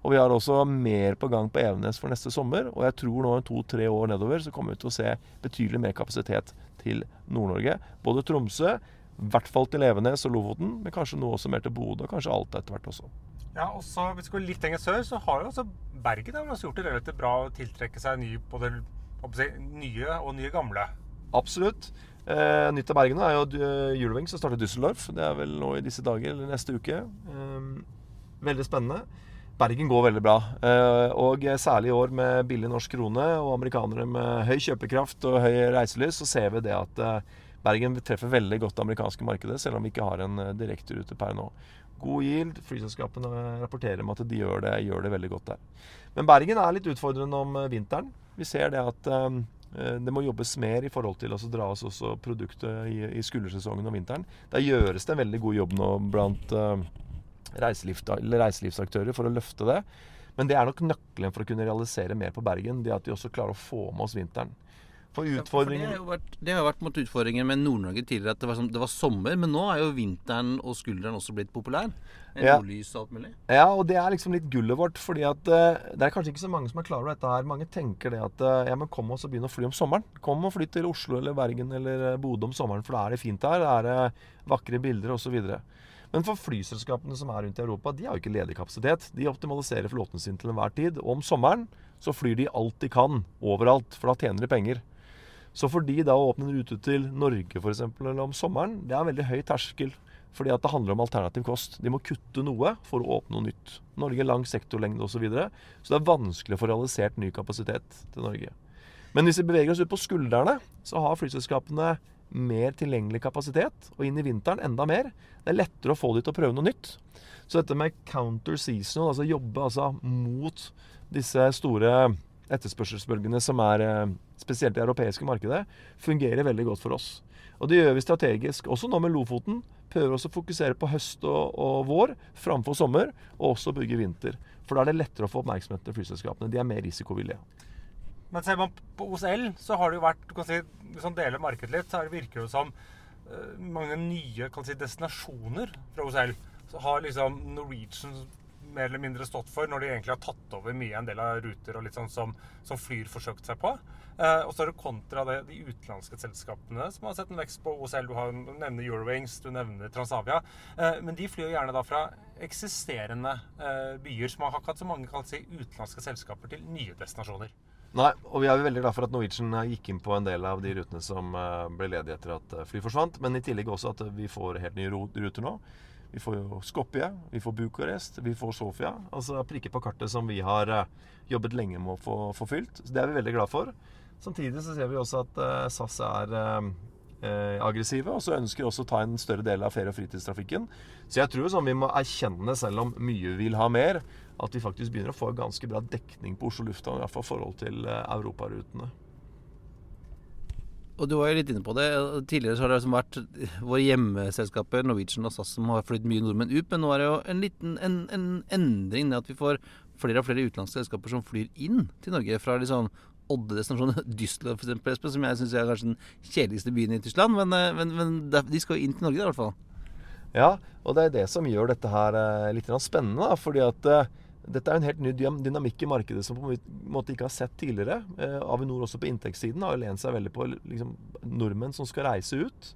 Og vi har også mer på gang på Evenes for neste sommer. Og jeg tror nå i to-tre år nedover så kommer vi til å se betydelig mer kapasitet til Nord-Norge. Både Tromsø, i hvert fall til Evenes og Lofoten, men kanskje noe også mer til Bodø, og kanskje Alta etter hvert også. Ja, og så Hvis vi går litt lenger sør, så har jo også Bergen har også gjort det relativt bra å tiltrekke seg nye, både nye og nye gamle. Absolutt. Eh, nytt av Bergen er jo eh, Eurowings som starter Düsseldorf. Det er vel nå i disse dager, eller neste uke. Eh, veldig spennende. Bergen går veldig bra. Eh, og særlig i år med billig norsk krone og amerikanere med høy kjøpekraft og høy reiselyst, så ser vi det at eh, Bergen treffer veldig godt det amerikanske markedet, selv om vi ikke har en eh, direkterute per nå. God yield. Flyselskapene rapporterer om at de gjør det, gjør det veldig godt der. Men Bergen er litt utfordrende om eh, vinteren. Vi ser det at eh, det må jobbes mer i forhold til å dra oss også produktet i, i skuldersesongen og vinteren. Der gjøres det en veldig god jobb nå blant uh, reiselivs, reiselivsaktører for å løfte det. Men det er nok nøkkelen for å kunne realisere mer på Bergen. Det at vi også klarer å få med oss vinteren. For For utfordringen har jo vært, det har jo vært vært en utfordringen med Nord-Norge tidligere, at det var, som, det var sommer. Men nå er jo vinteren og skulderen også blitt populær. Ja. Nordlys og alt mulig. Ja, og det er liksom litt gullet vårt. fordi at eh, Det er kanskje ikke så mange som er klar over dette her. Mange tenker det at eh, ja, men kom oss og begynn å fly om sommeren. Kom og fly til Oslo eller Bergen eller eh, Bodø om sommeren, for da er det fint her. Det er vakre bilder osv. Men for flyselskapene som er rundt i Europa, de har jo ikke ledig kapasitet. De optimaliserer flåten sin til enhver tid. Og om sommeren så flyr de alt de kan, overalt, for da tjener de penger. Så for de da å åpne en rute til Norge f.eks. eller om sommeren, det er en veldig høy terskel. Fordi at det handler om alternativ kost. De må kutte noe for å åpne noe nytt. Norge er lang sektorlengde osv. Så, videre, så det er vanskelig å få realisert ny kapasitet til Norge. Men hvis vi beveger oss ut på skuldrene, så har flyselskapene mer tilgjengelig kapasitet, og inn i vinteren enda mer. Det er lettere å få de til å prøve noe nytt. Så dette med counter seasonal, altså jobbe altså mot disse store etterspørselsbølgene som er eh, spesielt i det europeiske markedet, fungerer veldig godt for oss. Og det gjør vi strategisk, også nå med Lofoten. Prøver også å fokusere på høst og, og vår framfor sommer, og også bygge vinter. For da er det lettere å få oppmerksomhet til flyselskapene. De er mer risikovillige. Men ser man på OCL, så har det jo vært du kan si, Hvis man deler markedet litt, så virker det jo som uh, mange nye kan si, destinasjoner fra OCL. Så har liksom Norwegian mer eller mindre stått for, når de egentlig har tatt over mye en del av ruter og litt sånn som, som Flyr forsøkt seg på. Eh, og så er det kontra det, de utenlandske selskapene som har sett en vekst på OSL. Du, har, du nevner Eurowings, du nevner Transavia. Eh, men de flyr gjerne da fra eksisterende eh, byer som har ikke hatt så mange si, utenlandske selskaper til nye destinasjoner. Nei, og vi er veldig glad for at Norwegian eh, gikk inn på en del av de rutene som eh, ble ledige etter at eh, fly forsvant. Men i tillegg også at vi får helt nye ruter nå. Vi får jo Skopje, vi får Bucuresti, vi får Sofia. Altså prikker på kartet som vi har eh, jobbet lenge med å få, få fylt. Så det er vi veldig glad for. Samtidig så ser vi også at uh, SAS er eh, aggressive, og så ønsker også å ta en større del av ferie- og fritidstrafikken. Så jeg tror sånn vi må erkjenne, selv om mye vil ha mer, at vi faktisk begynner å få ganske bra dekning på Oslo lufthavn, i hvert fall i forhold til europarutene. Og du var jo litt inne på det. Tidligere så har det liksom vært våre hjemmeselskaper, Norwegian og SAS, som har flydd mye nordmenn ut. Men nå er det jo en liten en, en endring med at vi får flere og flere utenlandske selskaper som flyr inn til Norge fra liksom Odde-destinasjonen Düsseldorf f.eks., som jeg syns er kanskje den kjedeligste byen i Tyskland. Men, eh, men, men, de skal jo inn til Norge, i hvert fall. Ja, og det er det som gjør dette her eh, litt spennende. Fordi at eh, dette er en helt ny dynamikk i markedet som på en måte ikke har sett tidligere. Eh, Avinor også på inntektssiden har lent seg veldig på liksom, nordmenn som skal reise ut.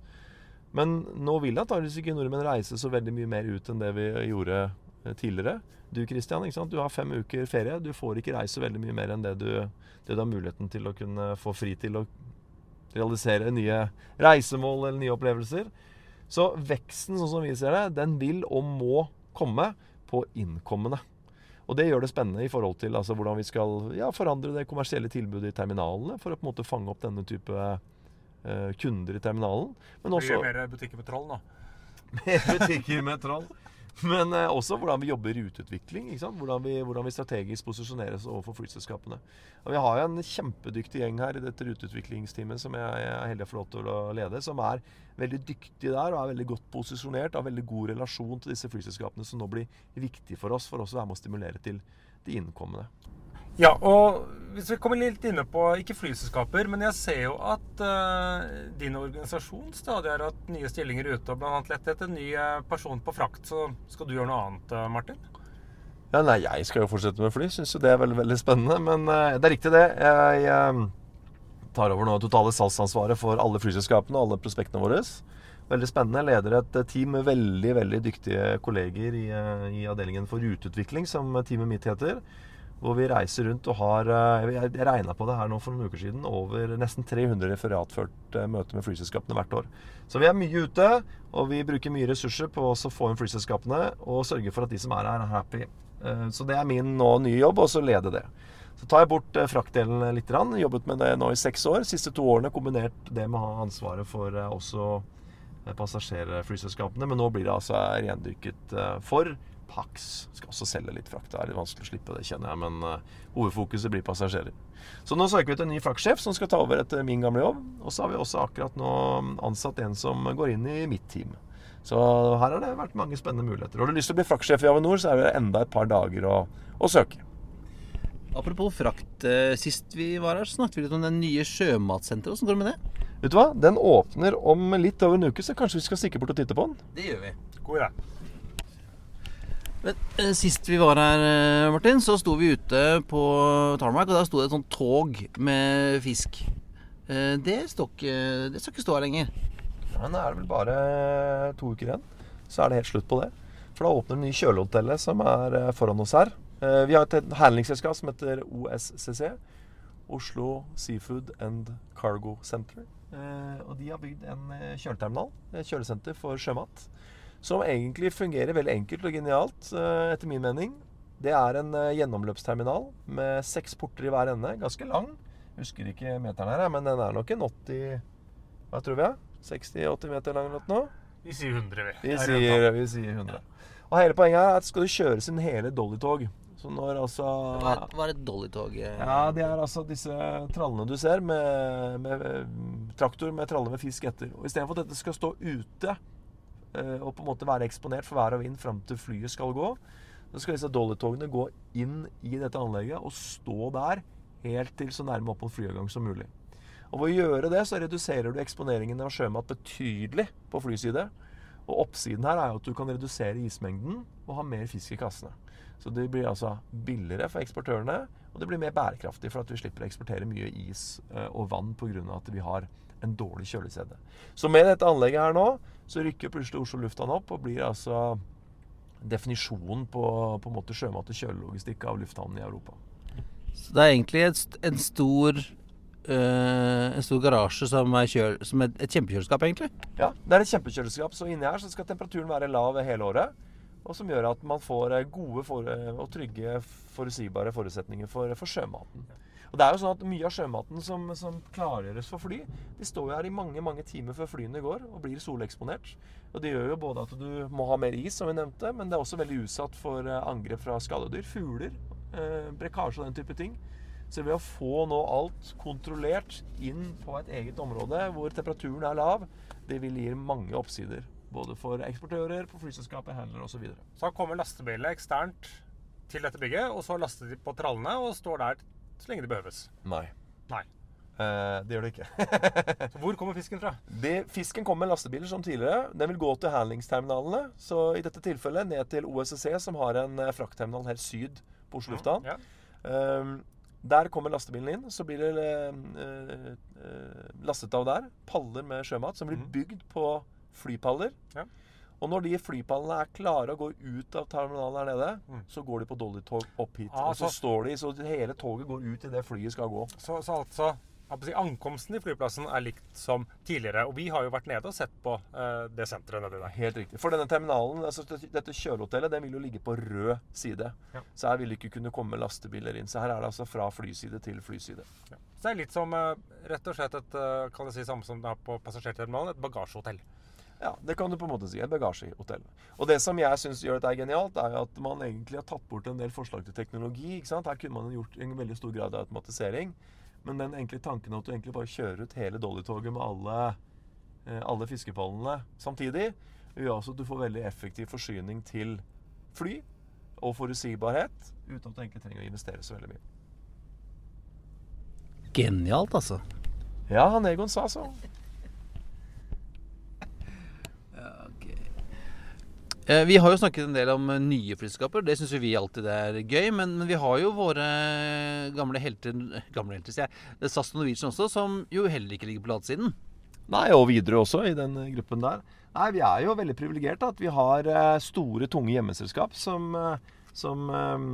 Men nå vil antakeligvis ikke nordmenn reise så veldig mye mer ut enn det vi gjorde eh, tidligere. Du Christian, du har fem uker ferie. Du får ikke reise veldig mye mer enn det du, det du har muligheten til å kunne få fri til å realisere nye reisemål eller nye opplevelser. Så veksten, sånn som vi ser det, den vil og må komme på innkommende. Og det gjør det spennende i forhold til altså, hvordan vi skal ja, forandre det kommersielle tilbudet i terminalene for å på en måte fange opp denne type uh, kunder i terminalen. Men også, det mer butikker med troll da. mer butikker med troll. Men eh, også hvordan vi jobber ruteutvikling. Hvordan vi, hvordan, vi, strategisk posisjoneres overfor flyselskapene. Og Vi har jo en kjempedyktig gjeng her i dette ruteutviklingsteamet som jeg er heldig å få lov til å lede, som er veldig dyktig der og er veldig godt posisjonert, har veldig god relasjon til disse flyselskapene, som nå blir viktig for oss for også å være med å stimulere til de innkommende. Ja, og hvis vi kommer litt inne på ikke flyselskaper, men jeg ser jo at uh, din organisasjon stadig har hatt nye stillinger ute, og bl.a. lett etter en ny eh, person på frakt. Så skal du gjøre noe annet, uh, Martin? Ja, nei, jeg skal jo fortsette med fly. Syns jo det er veldig, veldig spennende. Men uh, det er riktig, det. Jeg tar over nå totale salgsansvaret for alle flyselskapene og alle prospektene våre. Veldig spennende. Jeg leder et team med veldig veldig dyktige kolleger i, i avdelingen for ruteutvikling, som teamet mitt heter. Hvor vi reiser rundt og har eh, Jeg regna på det her nå for noen uker siden. Over nesten 300 referatførte eh, møter med flyselskapene hvert år. Så vi er mye ute, og vi bruker mye ressurser på å få inn flyselskapene og sørge for at de som er her, er happy. Eh, så det er min nå nye jobb, og så lede det. Så tar jeg bort fraktdelen litt. Jobbet med det nå i seks år. Siste to årene kombinert det med å ha ansvaret for også passasjerflyselskapene. Men nå blir det altså rendyrket for Pax skal også selge litt frakt. Det er litt vanskelig å slippe det, kjenner jeg. Men uh, hovedfokuset blir passasjerer. Så nå søker vi etter en ny fraktsjef som skal ta over etter min gamle jobb. Og så har vi også akkurat nå ansatt en som går inn i mitt team. Så her har det vært mange spennende muligheter. Har du lyst til å bli fraktsjef i Avinor, så er det enda et par dager å, å søke. Apropos frakt. Eh, sist vi var her, snakket vi litt om den nye sjømatsenteret. Hvordan går det med det? Vet du hva? Den åpner om litt over en uke, så kanskje vi skal stikke bort og titte på den? Det gjør vi. God idé. Men, eh, sist vi var her, eh, Martin, så sto vi ute på Tarmac, og da sto det et sånt tog med fisk. Eh, det står ikke, ikke stå her lenger. Ja, er det vel bare to uker igjen. så er det helt slutt på det. For da åpner det nye kjølehotellet som er foran oss her. Eh, Vi har et handlingsselskap som heter OSCC. Oslo Seafood and Cargo Center. Eh, Og de har bygd en kjøleterminal, et kjølesenter for sjømat, som egentlig fungerer veldig enkelt og genialt, eh, etter min mening. Det er en eh, gjennomløpsterminal med seks porter i hver ende. Ganske lang. Husker ikke meteren her, men den er nok en 80 Hva tror vi? er? 60-80 meter lang eller noe? Vi sier 100, vi. Vi er sier, vi sier 100. Og hele poenget er at skal du kjøre sin hele Dolly-tog Så når altså Hva er, hva er et Dolly-tog? eh? Ja, det er altså disse trallene du ser med, med traktor med tralle med fisk etter. Og istedenfor at dette skal stå ute og på en måte være eksponert for vær og vind fram til flyet skal gå, så skal disse Dolly-togene gå inn i dette anlegget og stå der helt til så nærme opp mot flyavgang som mulig. Og Ved å gjøre det så reduserer du eksponeringen av sjømat betydelig på flyside. Og oppsiden her er jo at du kan redusere ismengden og ha mer fisk i kassene. Så det blir altså billigere for eksportørene, og det blir mer bærekraftig for at vi slipper å eksportere mye is eh, og vann pga. at vi har en dårlig kjølekjede. Så med dette anlegget her nå, så rykker plutselig Oslo lufthavn opp og blir altså definisjonen på, på en måte sjømat- og kjølelogistikk av lufthavnen i Europa. Så det er egentlig et, en stor eh, En stor garasje som er kjøl, som et, et kjempekjøleskap, egentlig. Ja, Det er et kjempekjøleskap, så inni her så skal temperaturen være lav hele året. Og som gjør at man får eh, gode for, og trygge, forutsigbare forutsetninger for, for sjømaten. Og det er jo sånn at Mye av sjømaten som, som klargjøres for fly, de står jo her i mange mange timer før flyene går og blir soleksponert. Og Det gjør jo både at du må ha mer is, som vi nevnte, men det er også veldig utsatt for eh, angrep fra skadedyr. Fugler, eh, brekkasje og den type ting. Så ved å få nå alt kontrollert inn på et eget område hvor temperaturen er lav, det vil gi mange oppsider. Både for eksportører, på flyselskapet, handlere osv. Så kommer lastebilene eksternt til dette bygget, og så laster de på trallene og står der så lenge det behøves. Nei. Nei. Eh, det gjør det ikke. Så hvor kommer fisken fra? det, fisken kommer med lastebiler som tidligere. Den vil gå til handlingsterminalene. Så i dette tilfellet ned til OSSC, som har en eh, fraktterminal helt syd på Oslo lufthavn. Ja. um, der kommer lastebilen inn. Så blir det uh, uh, lastet av der paller med sjømat som blir Mhm. bygd på flypaller. Ja. Og når de flypallene er klare og går ut av terminalen her nede, Mm. så går de på Dolly-tog opp hit. Ah, og så så- står de, så hele toget går ut idet flyet skal gå. Så, så altså Ankomsten til flyplassen er likt som tidligere. Og vi har jo vært nede og sett på eh, det senteret nedi der. Helt riktig. For denne terminalen, altså dette- kjølehotellet, den vil jo ligge på rød side. Ja. Så her vil det ikke kunne komme lastebiler inn. Så her er det altså fra flyside til flyside. Så det er litt som eh, rett og slett et eh, kan jeg si, samme som det er på passasjerterminalen, et bagasjehotell. Ja, det kan du på en måte si. Et bagasjehotell. Og det som jeg syns gjør dette genialt, er at man egentlig har tatt bort en del forslag til teknologi. ikke sant? Her kunne man gjort en veldig stor grad av automatisering. Men den enkle tanken at du egentlig bare kjører ut hele Dolly-toget med alle, eh, alle fiskepallene samtidig, gjør også at du får veldig effektiv forsyning til fly og forutsigbarhet, uten at du egentlig trenger å investere så veldig mye. Genialt, altså. Ja, han Egon sa så. Eh, Vi har jo snakket en del om eh, nye flyselskaper. Det syns vi alltid er gøy. Men, men vi har jo våre gamle helter Gamle helter, sier jeg. SAS og Norwegian også, som jo heller ikke ligger på ladesiden. Nei, og videre også i den eh, gruppen der. Nei, vi er jo veldig privilegerte at vi har eh, store, tunge hjemmeselskap som, eh, som eh,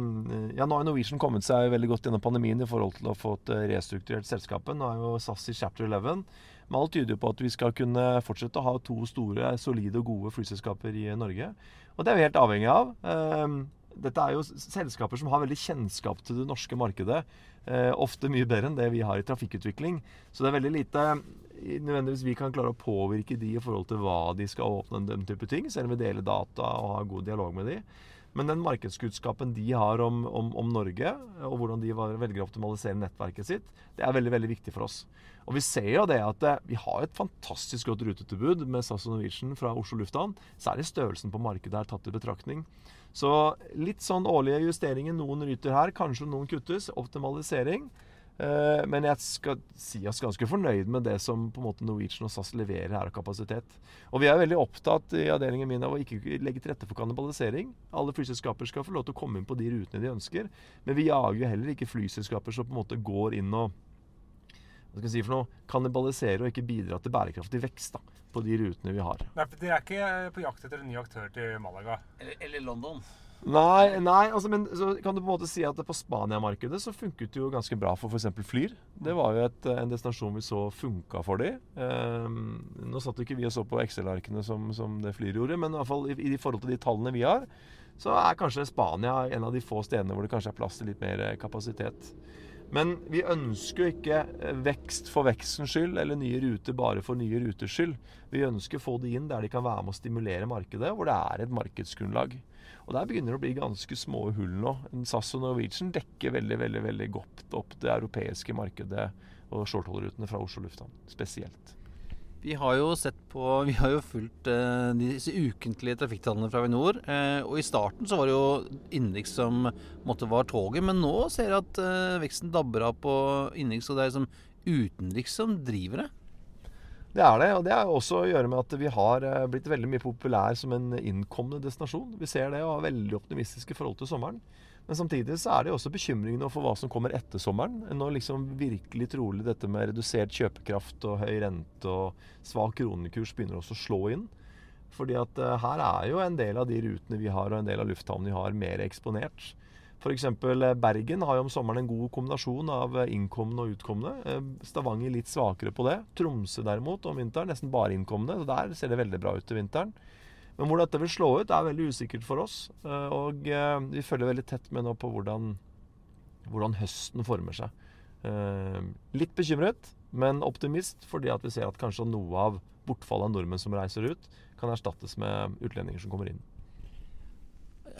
Ja, nå har Norwegian kommet seg veldig godt gjennom pandemien i forhold til å få eh, restrukturert selskapet. Nå er jo SAS i chapter 11. Men alt tyder jo på at vi skal kunne fortsette å ha to store, solide og gode flyselskaper i Norge. Og det er vi helt avhengig av. Eh, Dette er jo selskaper som har veldig kjennskap til det norske markedet. Eh, ofte mye bedre enn det vi har i trafikkutvikling. Så det er veldig lite nødvendigvis vi kan klare å påvirke de i forhold til hva de skal åpne, den type ting, selv om vi deler data og har god dialog med de. Men den markedskunnskapen de har om, om, om Norge, og hvordan de velger å optimalisere nettverket sitt, det er veldig veldig viktig for oss. Og vi ser jo det at eh, vi har et fantastisk godt rutetilbud med SAS og Norwegian fra Oslo lufthavn. Særlig størrelsen på markedet er tatt i betraktning. Så litt sånn årlige justeringer. Noen ryter her, kanskje noen kuttes. Optimalisering. Eh, Men jeg skal si oss ganske fornøyd med det som på en måte Norwegian og SAS leverer her av kapasitet. Og vi er veldig opptatt i avdelingen min av å ikke legge til rette for kannibalisering. Alle flyselskaper skal få lov til å komme inn på de rutene de ønsker. Men vi jager jo heller ikke flyselskaper som på en måte går inn og hva skal jeg si for noe, kannibalisere og ikke bidra til bærekraftig vekst. da. på de rutene vi har. Nei, for Dere er ikke på jakt etter en ny aktør til Malaga? Eller, eller London. Nei, nei altså, men så kan du på en måte si at på Spania-markedet så funket det jo ganske bra for f.eks. Flyr. Det var jo et, en destinasjon vi så funka for de. Um, nå satt jo ikke vi og så på Excel-arkene som, som, det Flyr gjorde, men i, hvert fall i, i forhold til de tallene vi har, så er kanskje Spania en av de få stedene hvor det kanskje er plass til litt mer kapasitet. Men vi ønsker jo ikke vekst for vekstens skyld, eller nye ruter bare for nye ruters skyld. Vi ønsker å få de inn der de kan være med å stimulere markedet, hvor det er et markedsgrunnlag. Og Der begynner det å bli ganske små hull nå. SAS og Norwegian dekker veldig veldig, veldig godt opp det europeiske markedet og shortholderrutene fra Oslo lufthavn spesielt. Vi har jo sett på Vi har jo fulgt eh, disse ukentlige trafikktallene fra Avinor. Eh, og i starten så var det jo innenriks som måtte var toget, men nå ser jeg at eh, veksten dabber av på innenriks, og det er liksom utenriks som driver det. Det er det, og det har også å gjøre med at vi har eh, blitt veldig mye populær som en innkommende destinasjon. Vi ser det og er veldig optimistiske forhold til sommeren. Men samtidig så er det også bekymringene for hva som kommer etter sommeren. Nå liksom virkelig trolig dette med redusert kjøpekraft og høy rente og svak kronekurs begynner også å slå inn. Fordi at uh, her er jo en del av de rutene vi har og en del av lufthavnene vi har, mer eksponert. F.eks. Eh, Bergen har jo om sommeren en god kombinasjon av eh, innkommende og utkommende. Eh, Stavanger litt svakere på det. Tromsø derimot om vinteren nesten bare innkommende. Så der ser det veldig bra ut til vinteren. Men hvor dette vil slå ut, er veldig usikkert for oss. Og vi følger veldig tett med nå på hvordan, hvordan høsten former seg. Litt bekymret, men optimist fordi at vi ser at kanskje noe av bortfallet av nordmenn som reiser ut, kan erstattes med utlendinger som kommer inn.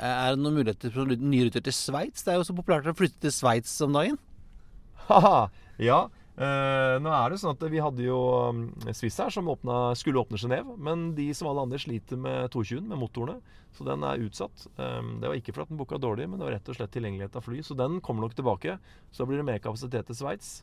Er det noen muligheter for nye ruter til Sveits? Det er jo så populært å flytte til Sveits om dagen. Haha, ja. Eh, nå er det sånn at Vi hadde jo um, Swiss her som åpna, skulle åpne Genéve. Men de som alle andre sliter med 220 med motorene. Så den er utsatt. Um, det var ikke fordi den booka dårlig, men det var rett og slett tilgjengelighet av fly. Så den kommer nok tilbake. Så blir det mer kapasitet til Sveits.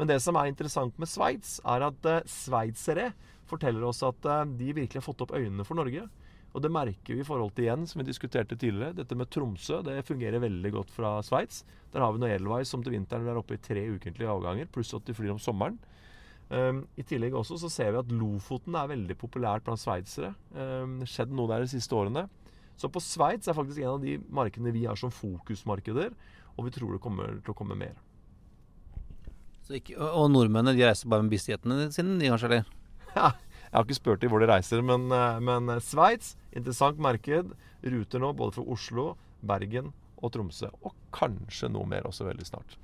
Men det som er interessant med Sveits, er at uh, sveitsere forteller oss at uh, de virkelig har fått opp øynene for Norge. Og det merker vi i forhold til igjen, som vi diskuterte tidligere. Dette med Tromsø det fungerer veldig godt fra Sveits. Der har vi noe Edelweiss som til vinteren er oppe i tre ukentlige avganger, pluss at de flyr om sommeren. Um, I tillegg også så ser vi at Lofoten er veldig populært blant sveitsere. Um, skjedd noe der de siste årene. Så på Sveits er faktisk en av de markedene vi har som fokusmarkeder, og vi tror det kommer til å komme mer. Ikke, og nordmennene de reiser bare med bistighetene sine, de kanskje, eller? Ja, jeg har ikke spurt dem hvor de reiser, men, eh, men eh, Sveits, interessant marked. Ruter nå både fra Oslo, Bergen og Tromsø. Og kanskje noe mer også veldig snart.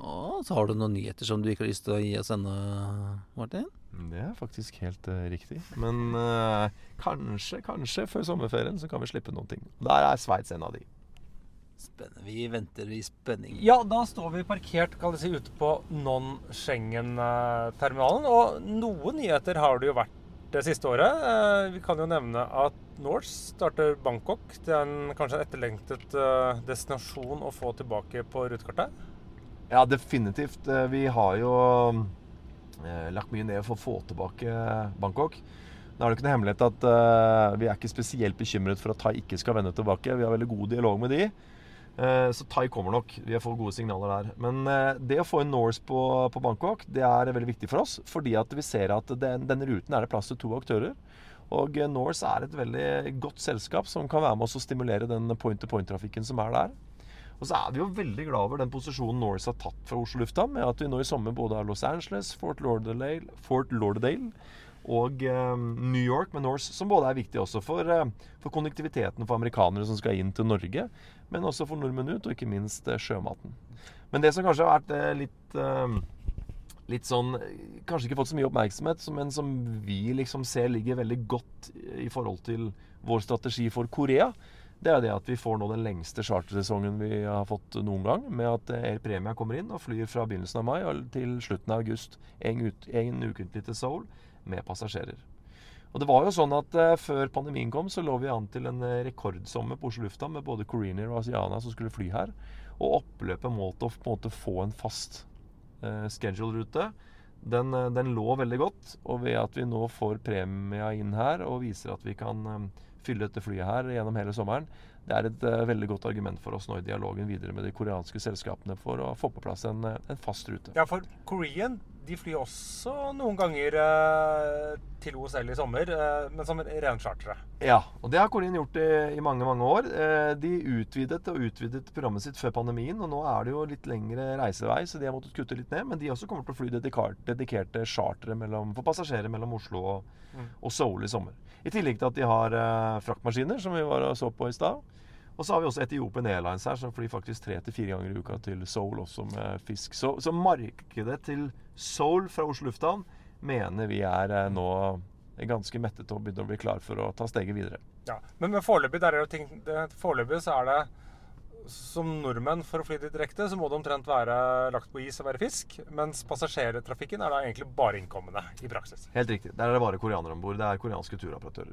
Og så har du noen nyheter som du ikke har lyst til å gi oss ennå, Martin? Det er faktisk helt uh, riktig. Men uh, kanskje, kanskje før sommerferien så kan vi slippe noen ting. Der er Sveits en av de. Spennende. Vi venter i spenning. Ja, da står vi parkert kan si, ute på non-Schengen-terminalen. Og noen nyheter har det jo vært det siste året. Eh, vi kan jo nevne at Norse starter Bangkok. Det er en, kanskje en etterlengtet eh, destinasjon å få tilbake på rutekartet? Ja, definitivt. Eh, vi har jo lagt mye ned for å få tilbake Bangkok. Nå er det ikke noe hemmelighet at vi er ikke spesielt bekymret for at Thai ikke skal vende tilbake. Vi har veldig god dialog med de. Eh, så Thai kommer nok. Vi har fått gode signaler der. Men eh, det å få inn Norse på, på, Bangkok det er veldig viktig for oss. Fordi at vi ser at den, denne ruten er det plass til to aktører. Og eh, Norse er et veldig godt selskap som kan være med oss å stimulere den point-to-point-trafikken som er der. Og så er vi jo veldig glad over den posisjonen Norse har tatt fra Oslo lufthavn, med at vi nå i sommer både har Los Angeles, Fort Lauderdale, Fort Lauderdale og New York med Norse, som både er viktig også for, for, konnektiviteten for amerikanere som skal inn til Norge, men også for nordmenn ut, og ikke minst eh, sjømaten. Men det som kanskje har vært litt litt sånn Kanskje ikke fått så mye oppmerksomhet, men som vi liksom ser ligger veldig godt i forhold til vår strategi for Korea, det er det at vi får nå den lengste chartersesongen vi har fått noen gang, med at Air Premia kommer inn og flyr fra begynnelsen av mai til slutten av august. En, ut, en ukentlig til Seoul med passasjerer. Og det var jo sånn at uh, Før pandemien kom, så lå vi an til en uh, rekordsommer på Oslo lufthavn med både Koreaner og Asiana som skulle fly her. Og oppløpet måtte å på en måte få en fast uh, schedule-rute. Den, den, lå veldig godt. Og ved at vi nå får premia inn her og viser at vi kan um, fylle dette flyet her gjennom hele sommeren, det er et uh, veldig godt argument for oss nå i dialogen videre med de koreanske selskapene for å få på plass en, en fast rute. Ja, for Korean de flyr også noen ganger eh, til OSL i sommer, eh, men som renchartere. Ja, og det har Corin gjort i, i mange mange år. Eh, de utvidet og utvidet programmet sitt før pandemien, og nå er det jo litt lengre reisevei, så de har måttet kutte litt ned. Men de også kommer til å fly dedikert, dedikerte chartere for passasjerer mellom Oslo og, Mm. og Seoul i sommer. I tillegg til at de har fraktmaskiner, som vi var og så på i stad. Og så har vi også Etiopian Airlines her, som flyr faktisk tre til fire ganger i uka til Seoul også med fisk. Så, så markedet til Seoul fra Oslo lufthavn mener vi er eh, nå ganske mettet og begynner å bli klar for å ta steget videre. Ja. Men, men foreløpig er så er det som nordmenn for å fly dit direkte, så må det omtrent være lagt på is og være fisk. Mens passasjertrafikken er da egentlig bare innkommende i praksis. Helt riktig. Der er det bare koreanere om bord. Det er koreanske turoperatører.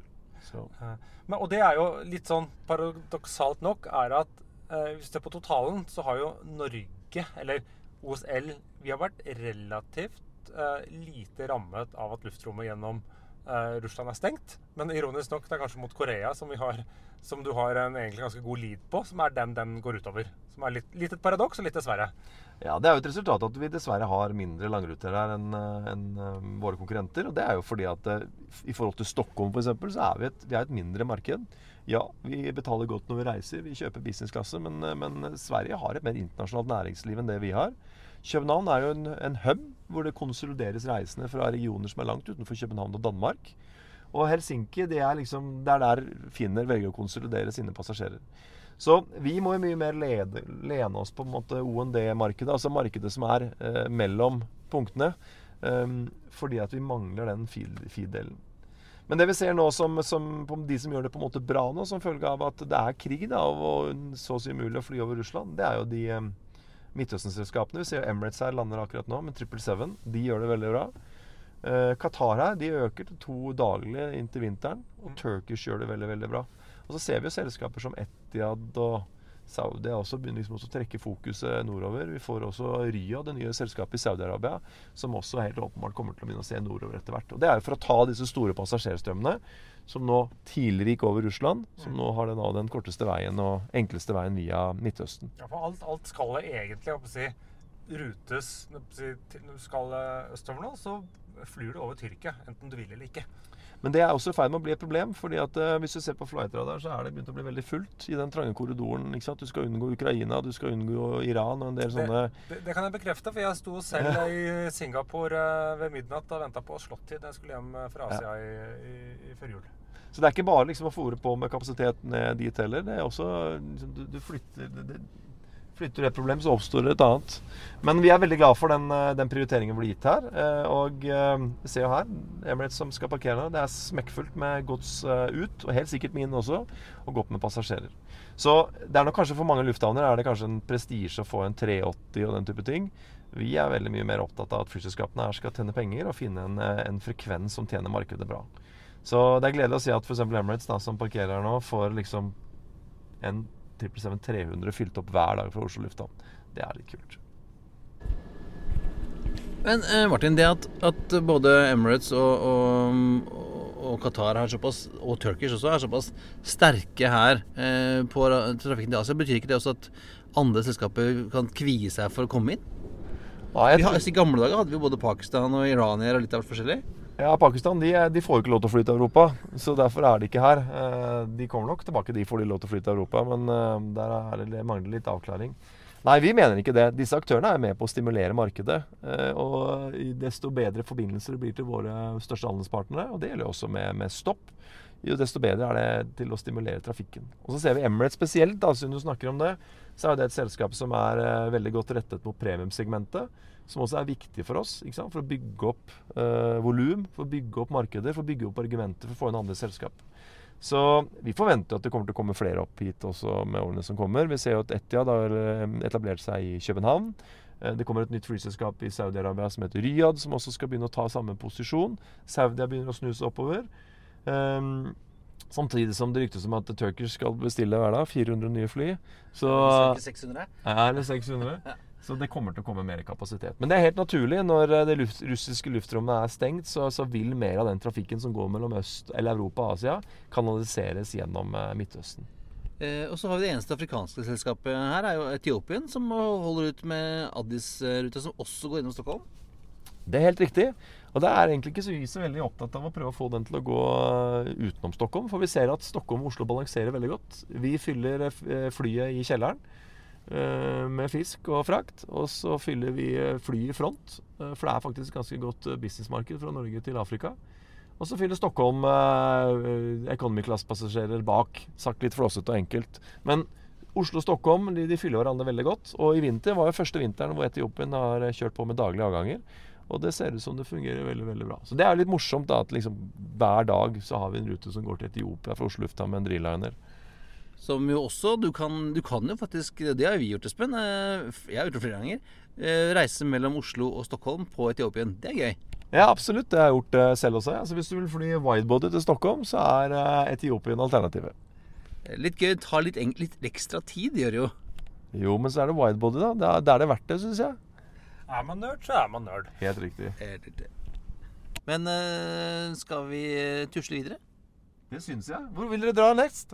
Eh, Men, og det er jo litt sånn paradoksalt nok, er at eh, hvis du ser på totalen, så har jo Norge, eller OSL, vi har vært relativt eh, lite rammet av at luftrommet gjennom eh, Russland er stengt. Men ironisk nok, det er kanskje mot Korea som, har, som du har en egentlig ganske god lead på, som er den den går utover. Som er litt, litt et paradoks, og litt dessverre. Ja, Det er jo et resultat at vi dessverre har mindre langruter her enn en, enn, eh, våre konkurrenter. Og det er jo fordi at eh, i forhold til Stockholm f.eks., så er vi et, vi er et mindre marked. Ja, vi betaler godt når vi reiser, vi kjøper businessklasse, men, eh, men Sverige har et mer internasjonalt næringsliv enn det vi har. København er jo en, en hub hvor det konsolideres reisende fra regioner som er langt utenfor København og Danmark. Og Helsinki det er liksom, det er der Finner velger å konsolidere sine passasjerer. Så vi må jo mye mer lede, lene oss på en måte OND-markedet, altså markedet som er eh, mellom punktene. Eh, fordi at vi mangler den feed- feed-delen. Men det vi ser nå som, som de som gjør det på en måte bra nå, som følge av at det er krig da, og så å si umulig å fly over Russland, det er jo de eh, Midtøsten-selskapene. Vi ser jo Emirates her lander akkurat nå med 777. De gjør det veldig bra. Eh, Qatar her de øker til to daglig inntil vinteren. Og Turkish gjør det veldig veldig bra. Og så ser vi jo selskaper som Etiad og Saudi også begynner liksom også å trekke fokuset nordover. Vi får også Rya, det nye selskapet i Saudi-Arabia, som også helt åpenbart kommer til å begynne å se nordover etter hvert. Og Det er jo for å ta disse store passasjerstrømmene, som nå tidligere gikk over Russland, som nå har den, den korteste veien og enkleste veien via Midtøsten. Ja, for alt, alt skal egentlig å si, rutes Når du skal østover nå, så flyr du over Tyrkia, enten du vil eller ikke. Men det er også i ferd med å bli et problem. fordi at eh, Hvis du ser på flightradar, så er det begynt å bli veldig fullt i den trange korridoren. ikke sant? Du skal unngå Ukraina, du skal unngå Iran og en del sånne Det, det kan jeg bekrefte, for jeg sto selv i Singapore eh, ved midnatt og venta på slåttid jeg skulle hjem eh, fra Asia i, i, i før jul. Så det er ikke bare liksom å fòre på med kapasitet ned dit heller. Det er også liksom, du, du flytter det, det, Flytter du et problem, så oppstår det et annet. Men vi er veldig glad for den, eh, den prioriteringen vi blir gitt her. Eh, Og se vi ser jo her Emirates som skal parkere nå. Det er smekkfullt med gods eh, ut, og helt sikkert min også, og godt med passasjerer. Så det er nok kanskje for mange lufthavner er det kanskje en prestisje å få en 380 og den type ting. Vi er veldig mye mer opptatt av at flyselskapene her skal tjene penger og finne en, eh, en frekvens som tjener markedet bra. Så det er gledelig å si at f.eks. Emirates, da, som parkerer her nå, får liksom en 777-300 fylt opp hver dag fra Oslo lufthavn. Det er litt kult. Men eh, Martin, det at, at både Emirates og, og, og Qatar såpass, og Turkish også er såpass sterke her eh, på trafikken til Asia, betyr ikke det også at andre selskaper kan kvie seg for å komme inn? Ja, jeg har, I gamle dager hadde vi både Pakistan og iranier og litt av hvert forskjellig. Ja, Pakistan de, de får jo ikke lov til å fly til Europa, så derfor er de ikke her. Eh, De kommer nok tilbake, de får de lov til å fly til Europa, men eh, der er det, mangler litt avklaring. Nei, vi mener ikke det. Disse aktørene er med på å stimulere markedet. eh, Og desto bedre forbindelser blir til våre største handelspartnere, og det gjelder jo også med, med stopp, jo desto bedre er det til å stimulere trafikken. Og så ser vi Emirates spesielt, da, siden du snakker om det. Så er det et selskap som er veldig godt rettet mot premiumsegmentet som også er viktig for oss. Ikke sant? For å bygge opp eh, volum, for å bygge opp markeder, for å bygge opp argumenter for å få inn andre selskap. Så vi forventer at det kommer til å komme flere opp hit også med årene som kommer. Vi ser jo at Etiad har eh, etablert seg i København. Eh, Det kommer et nytt flyselskap i Saudi-Arabia som heter Riyadh, som også skal begynne å ta samme posisjon. Saudia begynner å snuse oppover. Um, samtidig som det ryktes om at Turkish skal bestille hver dag 400 nye fly. Så Ikke 600? ja, eller 600. Så det kommer til å komme mer kapasitet. Men det er helt naturlig. Når eh, det luft, russiske luftrommet er stengt, så, så vil mer av den trafikken som går mellom øst, eller Europa og Asia, kanaliseres gjennom eh, Midtøsten. Eh, og så har vi det eneste afrikanske selskapet her, er jo Etiopien, som holder ut med Addis-ruta, som også går innom Stockholm. Det er helt riktig. Og det er egentlig ikke så vi så veldig opptatt av å prøve å få den til å gå eh, utenom Stockholm. For vi ser at Stockholm og Oslo balanserer veldig godt. Vi fyller flyet i kjelleren med fisk og frakt. Og så fyller vi fly i front. eh, For det er faktisk ganske godt eh, businessmarked fra Norge til Afrika. Og så fyller Stockholm eh, economy class-passasjerer bak. Sagt litt flåsete og enkelt. Men Oslo og Stockholm de, de fyller hverandre veldig godt. Og i vinter var jo første vinteren hvor Etiopien har eh, kjørt på med daglige avganger. Og det ser ut som det fungerer veldig veldig bra. Så det er jo litt morsomt da at liksom hver dag så har vi en rute som går til Etiopia fra Oslo lufthavn med en Dreamliner. Som jo også Du kan, du kan jo faktisk Det har vi gjort, Espen. Eh, Jeg har gjort det flere ganger. Eh, Reise mellom Oslo og Stockholm på Etiopien. Det er gøy. Ja, absolutt. Det har jeg gjort det selv også. Altså, hvis du vil fly widebody til Stockholm, så er eh, Etiopien alternativet. Eh, Litt gøy. Tar litt, litt ekstra tid, gjør det jo. Jo, men så er det widebody, da. Det er, det er det verdt det, syns jeg. Er man nerd, så er man nerd. Helt riktig. Men eh, skal vi eh, tusle videre? Det syns jeg. Hvor vil dere dra next?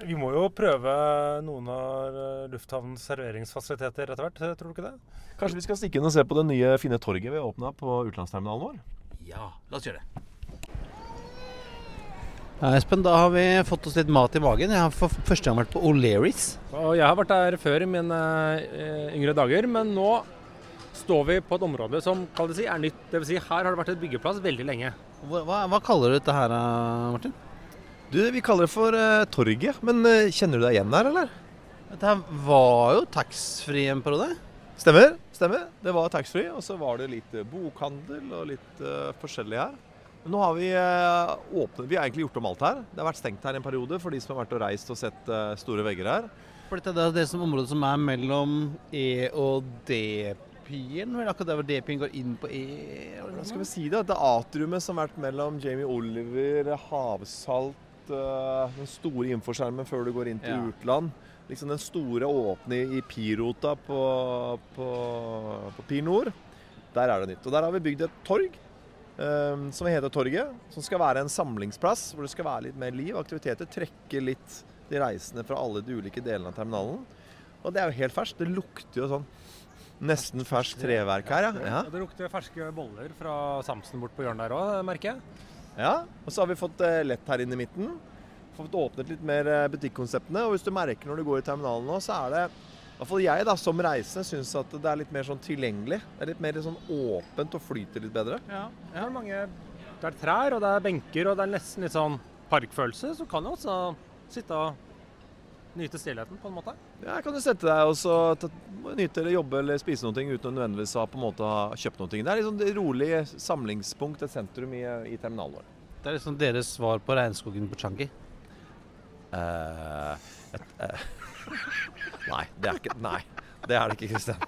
Vi må jo prøve noen av eh, lufthavnens serveringsfasiliteter etter hvert, tror du ikke det? Kanskje vi skal stikke inn og se på det nye fine torget vi har åpna på utenlandsterminalen vår? Ja, la oss gjøre det. Ja, Espen, da har vi fått oss litt mat i magen. Jeg har for første gang vært på O'Learys. Og jeg har vært der før i mine eh, yngre dager, men nå står vi på et område som kall det si, er nytt. Det vil si, her har det vært et byggeplass veldig lenge. Hva, hva, hva kaller du dette her, eh, Martin? Du, Vi kaller det for uh, Torget. Men uh, kjenner du deg igjen her, eller? Dette her var jo taxfree en periode. Stemmer. stemmer. Det var taxfree, og så var det litt eh, bokhandel og litt uh, forskjellig her. Men nå har vi åpnet Vi har egentlig gjort om alt her. Det har vært stengt her en periode for de som har vært og reist og sett store vegger her. For dette er det som området som er mellom E og D-piren. vel? Akkurat der hvor D-piren går inn på E. Hvordan skal vi si det? Det atriumet som har vært mellom Jamie Oliver, havsalt, eh, den store infoskjermen før du går inn til Ja. utland. Liksom den store åpne i Pirota på, på, på Pir Nord. Der er det nytt. Og der har vi bygd et torg. um, som heter Torget. Som skal være en samlingsplass hvor det skal være litt mer liv. Aktiviteter. Trekke litt de reisende fra alle de ulike delene av terminalen. Og det er jo helt ferskt. Det lukter jo sånn nesten ferskt treverk her, ja. ja. Det lukter ferske boller fra Samsen bort på hjørnet der òg, merker jeg. Ja, og så har vi fått eh, lett her inne i midten. Fått åpnet litt mer eh, butikkonseptene. Og hvis du merker når du går i terminalen nå, så er det i hvert fall jeg da, som reisende syns at det er litt mer sånn tilgjengelig. Det er litt mer sånn åpent og flyter litt bedre. Ja, det er mange Det er trær, og det er benker, og det er nesten litt sånn parkfølelse. Så kan du også sitte og nyte stillheten, på en måte. Ja, kan du sette deg og så nyte eller jobbe eller spise noe uten å nødvendigvis ha på en måte ha kjøpt noe. Det er liksom sånn et rolig samlingspunkt, et sentrum i, i terminalen vår. Det er liksom deres svar på regnskogen på Changi. Uh, et, uh. nei, det er ikke Nei, det er det ikke, Kristian.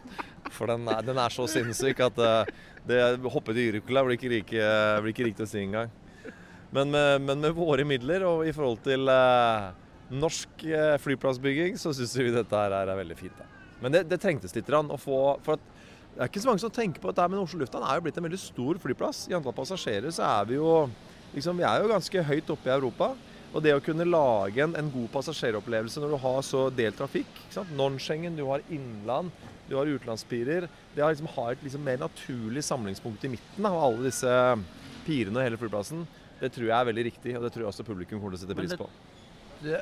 For den er, den er så sinnssyk at uh, det hoppet i Yrukula blir ikke like, blir ikke riktig å si engang. Men med, men med våre midler og i forhold til eh, norsk eh, flyplassbygging, så syns vi dette her er, veldig fint. Da. Men det, det trengtes litt å få For at det er ikke så mange som tenker på dette, men Oslo lufthavn er jo blitt en veldig stor flyplass. I antall passasjerer så er vi jo liksom, vi er jo ganske høyt oppe i Europa. Og det å kunne lage en, en god passasjeropplevelse når du har så delt trafikk? Non-Schengen, du har innland, du har utenlandspirer. Det å liksom ha et liksom mer naturlig samlingspunkt i midten av alle disse pirene og hele flyplassen, det tror jeg er veldig riktig. Og det tror jeg også publikum kommer til å sette pris på. Det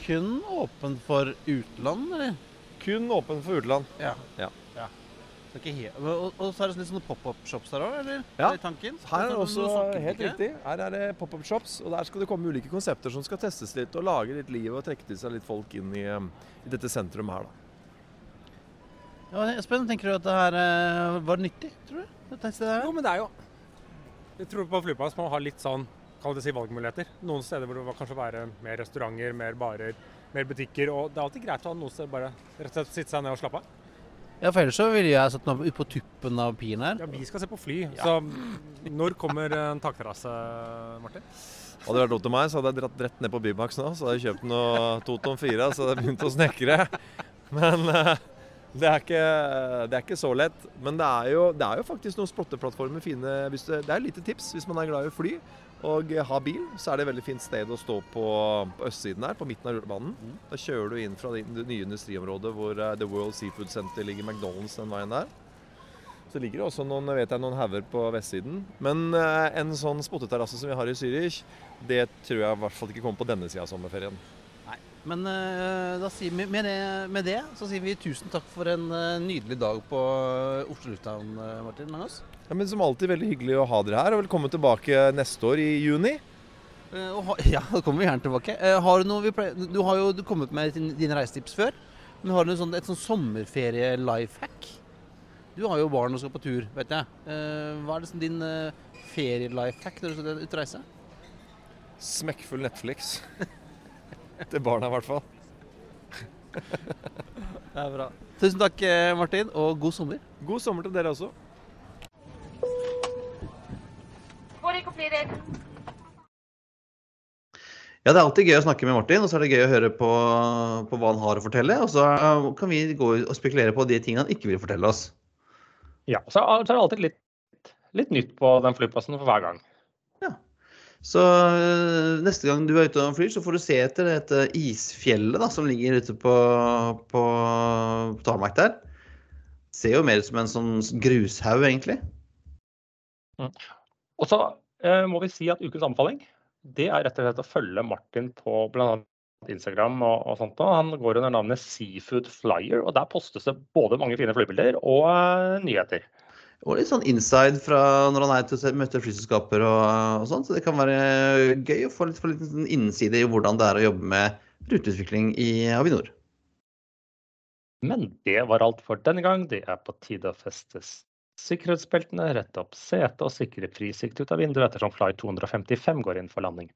kun åpen for utland, eller? Kun åpen for utland. Ja. Ja. Så ikke helt, og, og så er det litt sånne pop-up-shops her òg, eller? Ja. Er det tanken? Her er det også helt ikke? riktig. Her er det pop-up shops, og der skal det komme ulike konsepter som skal testes litt og lage litt liv og trekke til seg litt folk inn i, um, i dette sentrum her, da. Ja, Espen, tenker du at det her eh, var nyttig, tror du? Dette stedet her? Jo, men det er jo Jeg tror på flyplass må ha litt sånn kall det si valgmuligheter. Noen steder hvor det var kanskje være mer restauranter, mer barer, mer butikker. Og det er alltid greit å ha noen steder bare rett og slett sitte seg ned og slappe av. Ja, for ellers så ville jeg satt ute på tuppen av pien her. Ja, vi skal se på fly. Så når kommer en takterrasse, Martin? Hadde det vært opp til meg, så hadde jeg dratt rett ned på Bymax nå. Så hadde jeg kjøpt noe Toton 4, så hadde jeg begynt å snekre. Men eh, det, er ikke, det er ikke så lett. Men det er jo, det er jo faktisk noen splotteplattformer fine hvis det, det er et lite tips hvis man er glad i å fly og har bil. Så er det et veldig fint sted å stå på, på østsiden her, på midten av rullebanen. Da kjører du inn fra det det nye industriområdet hvor eh, The World Seafood Center ligger, McDonald's den veien der. Så ligger det også noen, vet jeg, noen hauger på vestsiden. Men eh, en sånn spotteterrasse som vi har i Zürich, det tror jeg i hvert fall ikke kommer på denne sida av sommerferien. Nei, Men da sier vi, med, det, med det så sier vi tusen takk for en nydelig dag på Oslo lufthavn, Martin Langås. Ja, men Som alltid veldig hyggelig å ha dere her, og velkommen tilbake neste år i juni. Eh, ja, da kommer vi gjerne tilbake. Eh, har du, pleier, du har jo du kommet med din- dine reisetips før. Men har du en sånn, et sånn sommerferie-lifehack? Du har jo barn og skal på tur, vet jeg. Eh, hva er liksom din uh, ferie-lifehack når du skal ut og reise? Smekkfull Netflix. Til barna, i hvert fall. Det er bra. Tusen takk, Martin, og god sommer. God sommer til dere også. Completed. Ja, det er alltid gøy å snakke med Martin, og så er det gøy å høre på, på hva han har å fortelle. Og så kan vi gå og spekulere på de tingene han ikke vil fortelle oss. Ja, så er det alltid litt, litt nytt på den flyplassen for hver gang. Ja. Så øh, neste gang du er ute og flyr, så får du se etter dette isfjellet da, som ligger ute på, på tarmac der. Ser jo mer ut som en sånn grushaug, egentlig. Og så må vi si at ukens anbefaling det er rett og slett å følge Martin på bl.a. Instagram. og, og sånt. Og han går under navnet Seafood Flyer, og der postes det både mange fine flybilder og uh, nyheter. Og litt sånn inside fra når han er til å møte flyselskaper og, og sånn. Så det kan være gøy å få litt, få litt sånn innside i hvordan det er å jobbe med ruteutvikling i Avinor. Men det var alt for denne gang. Det er på tide å feste s- sikkerhetsbeltene, rett opp setet og sikre frisikt ut av vinduet ettersom Fly 255 går inn for landing.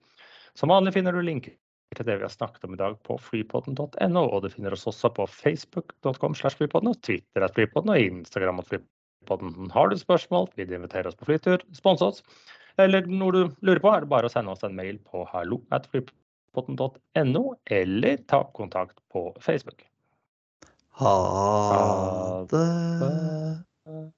Som vanlig finner du linker til det vi har snakket om i dag på flypodden.no, og du finner oss også på facebook.com slash flypodden og Twitter at flypodden og Instagram at flypodden. Har du spørsmål, vil du invitere oss på flytur, sponse oss, eller noe du lurer på, er det bare å sende oss en mail på hallo at flypodden.no, eller ta kontakt på Facebook. Ha Ha det